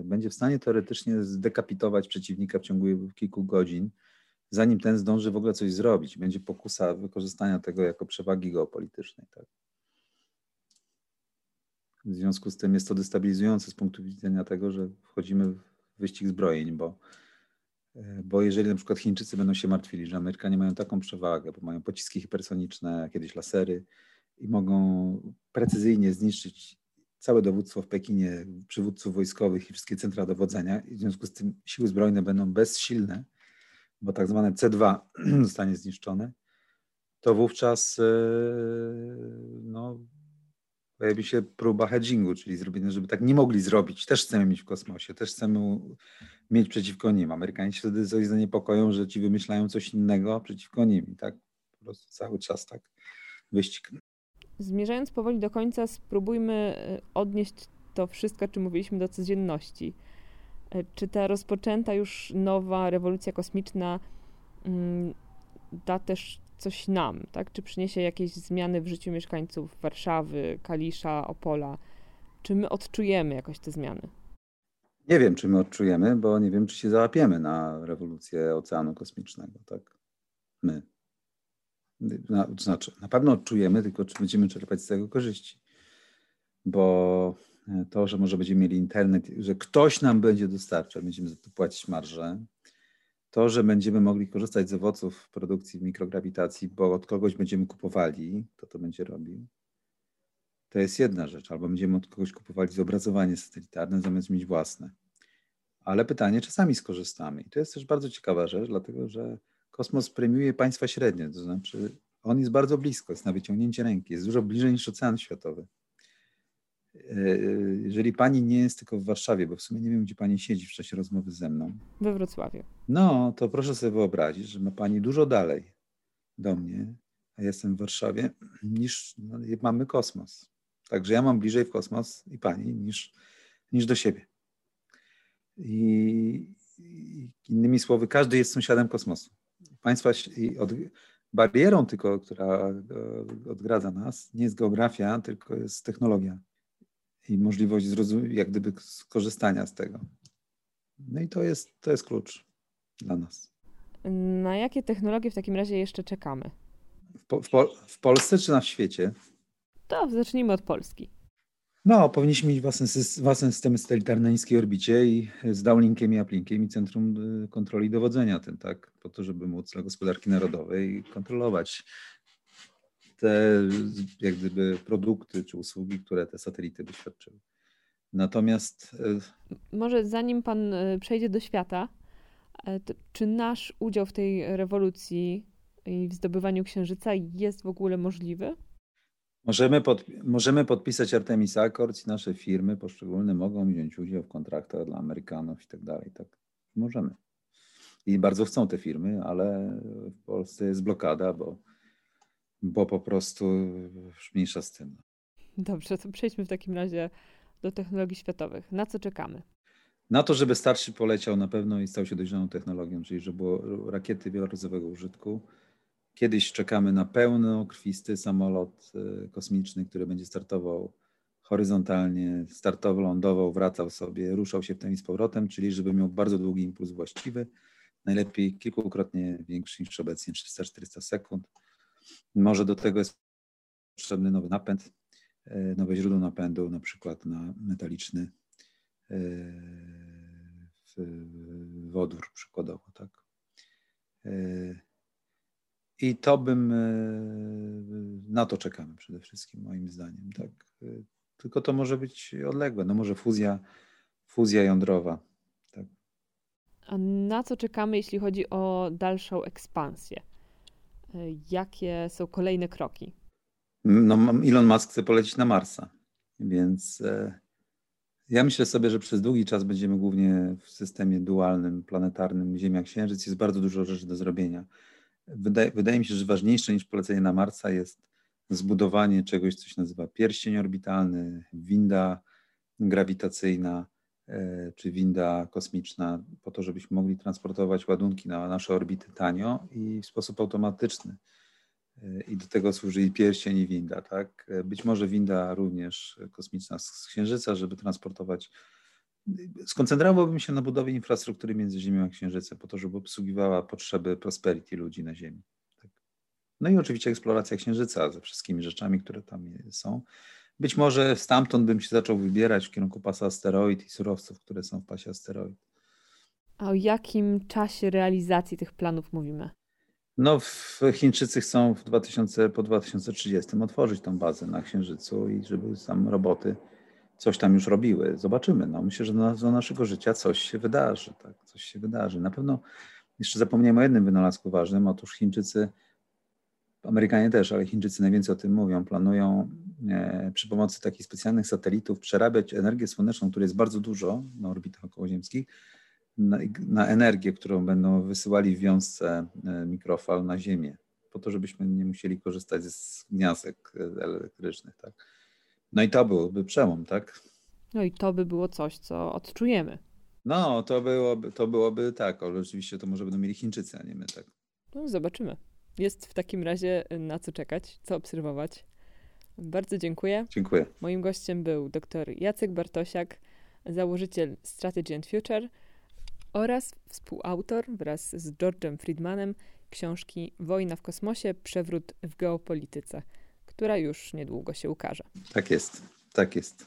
będzie w stanie teoretycznie zdekapitować przeciwnika w ciągu kilku godzin, zanim ten zdąży w ogóle coś zrobić. Będzie pokusa wykorzystania tego jako przewagi geopolitycznej. Tak? W związku z tym jest to destabilizujące z punktu widzenia tego, że wchodzimy w wyścig zbrojeń, bo, bo jeżeli na przykład Chińczycy będą się martwili, że Amerykanie mają taką przewagę, bo mają pociski hipersoniczne, kiedyś lasery i mogą precyzyjnie zniszczyć całe dowództwo w Pekinie, przywódców wojskowych i wszystkie centra dowodzenia, i w związku z tym siły zbrojne będą bezsilne, bo tak zwane C2 zostanie zniszczone, to wówczas e, no, pojawi się próba hedgingu, czyli zrobienia, żeby tak nie mogli zrobić. Też chcemy mieć w kosmosie, też chcemy mieć przeciwko nim. Amerykanie się wtedy coś zaniepokoją, że ci wymyślają coś innego przeciwko nim tak po prostu cały czas tak wyścig. Zmierzając powoli do końca, spróbujmy e, odnieść to wszystko, o czym mówiliśmy, do codzienności. E, czy ta rozpoczęta już nowa rewolucja kosmiczna mm, da też coś nam, tak? Czy przyniesie jakieś zmiany w życiu mieszkańców Warszawy, Kalisza, Opola? Czy my odczujemy jakoś te zmiany? Nie wiem, czy my odczujemy, bo nie wiem, czy się załapiemy na rewolucję oceanu kosmicznego, tak? My. Na, znaczy, na pewno odczujemy, tylko czy będziemy czerpać z tego korzyści. Bo to, że może będziemy mieli internet, że ktoś nam będzie dostarczał, będziemy za to płacić marżę, to, że będziemy mogli korzystać z owoców produkcji mikrograwitacji, bo od kogoś będziemy kupowali, kto to będzie robił, to jest jedna rzecz. Albo będziemy od kogoś kupowali zobrazowanie satelitarne zamiast mieć własne. Ale pytanie, czy sami skorzystamy. I to jest też bardzo ciekawa rzecz, dlatego że kosmos premiuje państwa średnie, to znaczy on jest bardzo blisko, jest na wyciągnięcie ręki, jest dużo bliżej niż ocean światowy. E, jeżeli pani nie jest tylko w Warszawie, bo w sumie nie wiem, gdzie pani siedzi w czasie rozmowy ze mną. We Wrocławiu. No, to proszę sobie wyobrazić, że ma pani dużo dalej do mnie, a jestem w Warszawie, niż no, mamy kosmos. Także ja mam bliżej w kosmos i pani niż, niż do siebie. I, I, innymi słowy, każdy jest sąsiadem kosmosu. Państwa od, barierą tylko, która e, odgradza nas, nie jest geografia, tylko jest technologia i możliwość jak gdyby skorzystania z tego. No i to jest, to jest klucz dla nas. Na jakie technologie w takim razie jeszcze czekamy? W, po, w, po, w Polsce czy na świecie? To zacznijmy od Polski. No, powinniśmy mieć własne, własne systemy satelitarne na niskiej orbicie i z downlinkiem i uplinkiem i centrum y, kontroli i dowodzenia tym, tak? Po to, żeby móc dla gospodarki narodowej kontrolować te jak gdyby produkty czy usługi, które te satelity by świadczyły. Natomiast. E, Może zanim pan e, przejdzie do świata, e, czy nasz udział w tej rewolucji i w zdobywaniu księżyca jest w ogóle możliwy? Możemy, pod, możemy podpisać Artemis Accords i nasze firmy poszczególne mogą wziąć udział w kontraktach dla Amerykanów i tak dalej. Tak, możemy. I bardzo chcą te firmy, ale w Polsce jest blokada, bo bo po prostu już mniejsza z tym. Dobrze, to przejdźmy w takim razie do technologii światowych. Na co czekamy? Na to, żeby Starship poleciał na pewno i stał się dojrzałą technologią, czyli żeby było rakiety wielorazowego użytku. Kiedyś czekamy na pełnokrwisty samolot e, kosmiczny, który będzie startował horyzontalnie, startował, lądował, wracał sobie, ruszał się w ten i z powrotem, czyli żeby miał bardzo długi impuls właściwy, najlepiej kilkukrotnie większy niż obecnie 300-400 sekund może do tego jest potrzebny nowy napęd, e, nowe źródło napędu, na przykład na metaliczny e, wodór przykładowo, tak. E, I to bym, na to czekamy przede wszystkim moim zdaniem, tak. Tylko to może być odległe, no może fuzja, fuzja jądrowa, tak. A na co czekamy, jeśli chodzi o dalszą ekspansję? Jakie są kolejne kroki? No, Elon Musk chce polecieć na Marsa, więc e, ja myślę sobie, że przez długi czas będziemy głównie w systemie dualnym, planetarnym Ziemia-Księżyc. Jest bardzo dużo rzeczy do zrobienia. Wydaje, wydaje mi się, że ważniejsze niż polecenie na Marsa jest zbudowanie czegoś, co się nazywa pierścień orbitalny, winda grawitacyjna, czy winda kosmiczna, po to, żebyśmy mogli transportować ładunki na nasze orbity tanio i w sposób automatyczny. E, I do tego służy i pierścień, i winda. Tak? E, być może winda również kosmiczna z Księżyca, żeby transportować skoncentrowałbym się na budowie infrastruktury między Ziemią a Księżycem, po to, żeby obsługiwała potrzeby prosperity ludzi na Ziemi. Tak. No i oczywiście eksploracja Księżyca ze wszystkimi rzeczami, które tam są. Być może stamtąd bym się zaczął wybierać w kierunku pasa asteroid i surowców, które są w pasie asteroid. A o jakim czasie realizacji tych planów mówimy? No, Chińczycy chcą w 2000, po 2030 otworzyć tą bazę na Księżycu i żeby tam roboty coś tam już robiły. Zobaczymy. No, myślę, że na, za naszego życia coś się wydarzy. Tak? Coś się wydarzy. Na pewno jeszcze zapomniałem o jednym wynalazku ważnym. Otóż Chińczycy, Amerykanie też, ale Chińczycy najwięcej o tym mówią, planują e, przy pomocy takich specjalnych satelitów przerabiać energię słoneczną, której jest bardzo dużo na orbitach okołoziemskich, na, na energię, którą będą wysyłali w wiązce e, mikrofal na Ziemię, po to, żebyśmy nie musieli korzystać z gniazdek e, elektrycznych. Tak? No i to byłoby przełom, tak? No i to by było coś, co odczujemy. No, to byłoby, to byłoby tak, ale oczywiście to może będą mieli Chińczycy, a nie my, tak. No, zobaczymy. Jest w takim razie na co czekać, co obserwować. Bardzo dziękuję. Dziękuję. Moim gościem był dr Jacek Bartosiak, założyciel Strategy and Future oraz współautor wraz z George'em Friedmanem książki Wojna w kosmosie przewrót w geopolityce która już niedługo się ukaże. Tak jest, tak jest.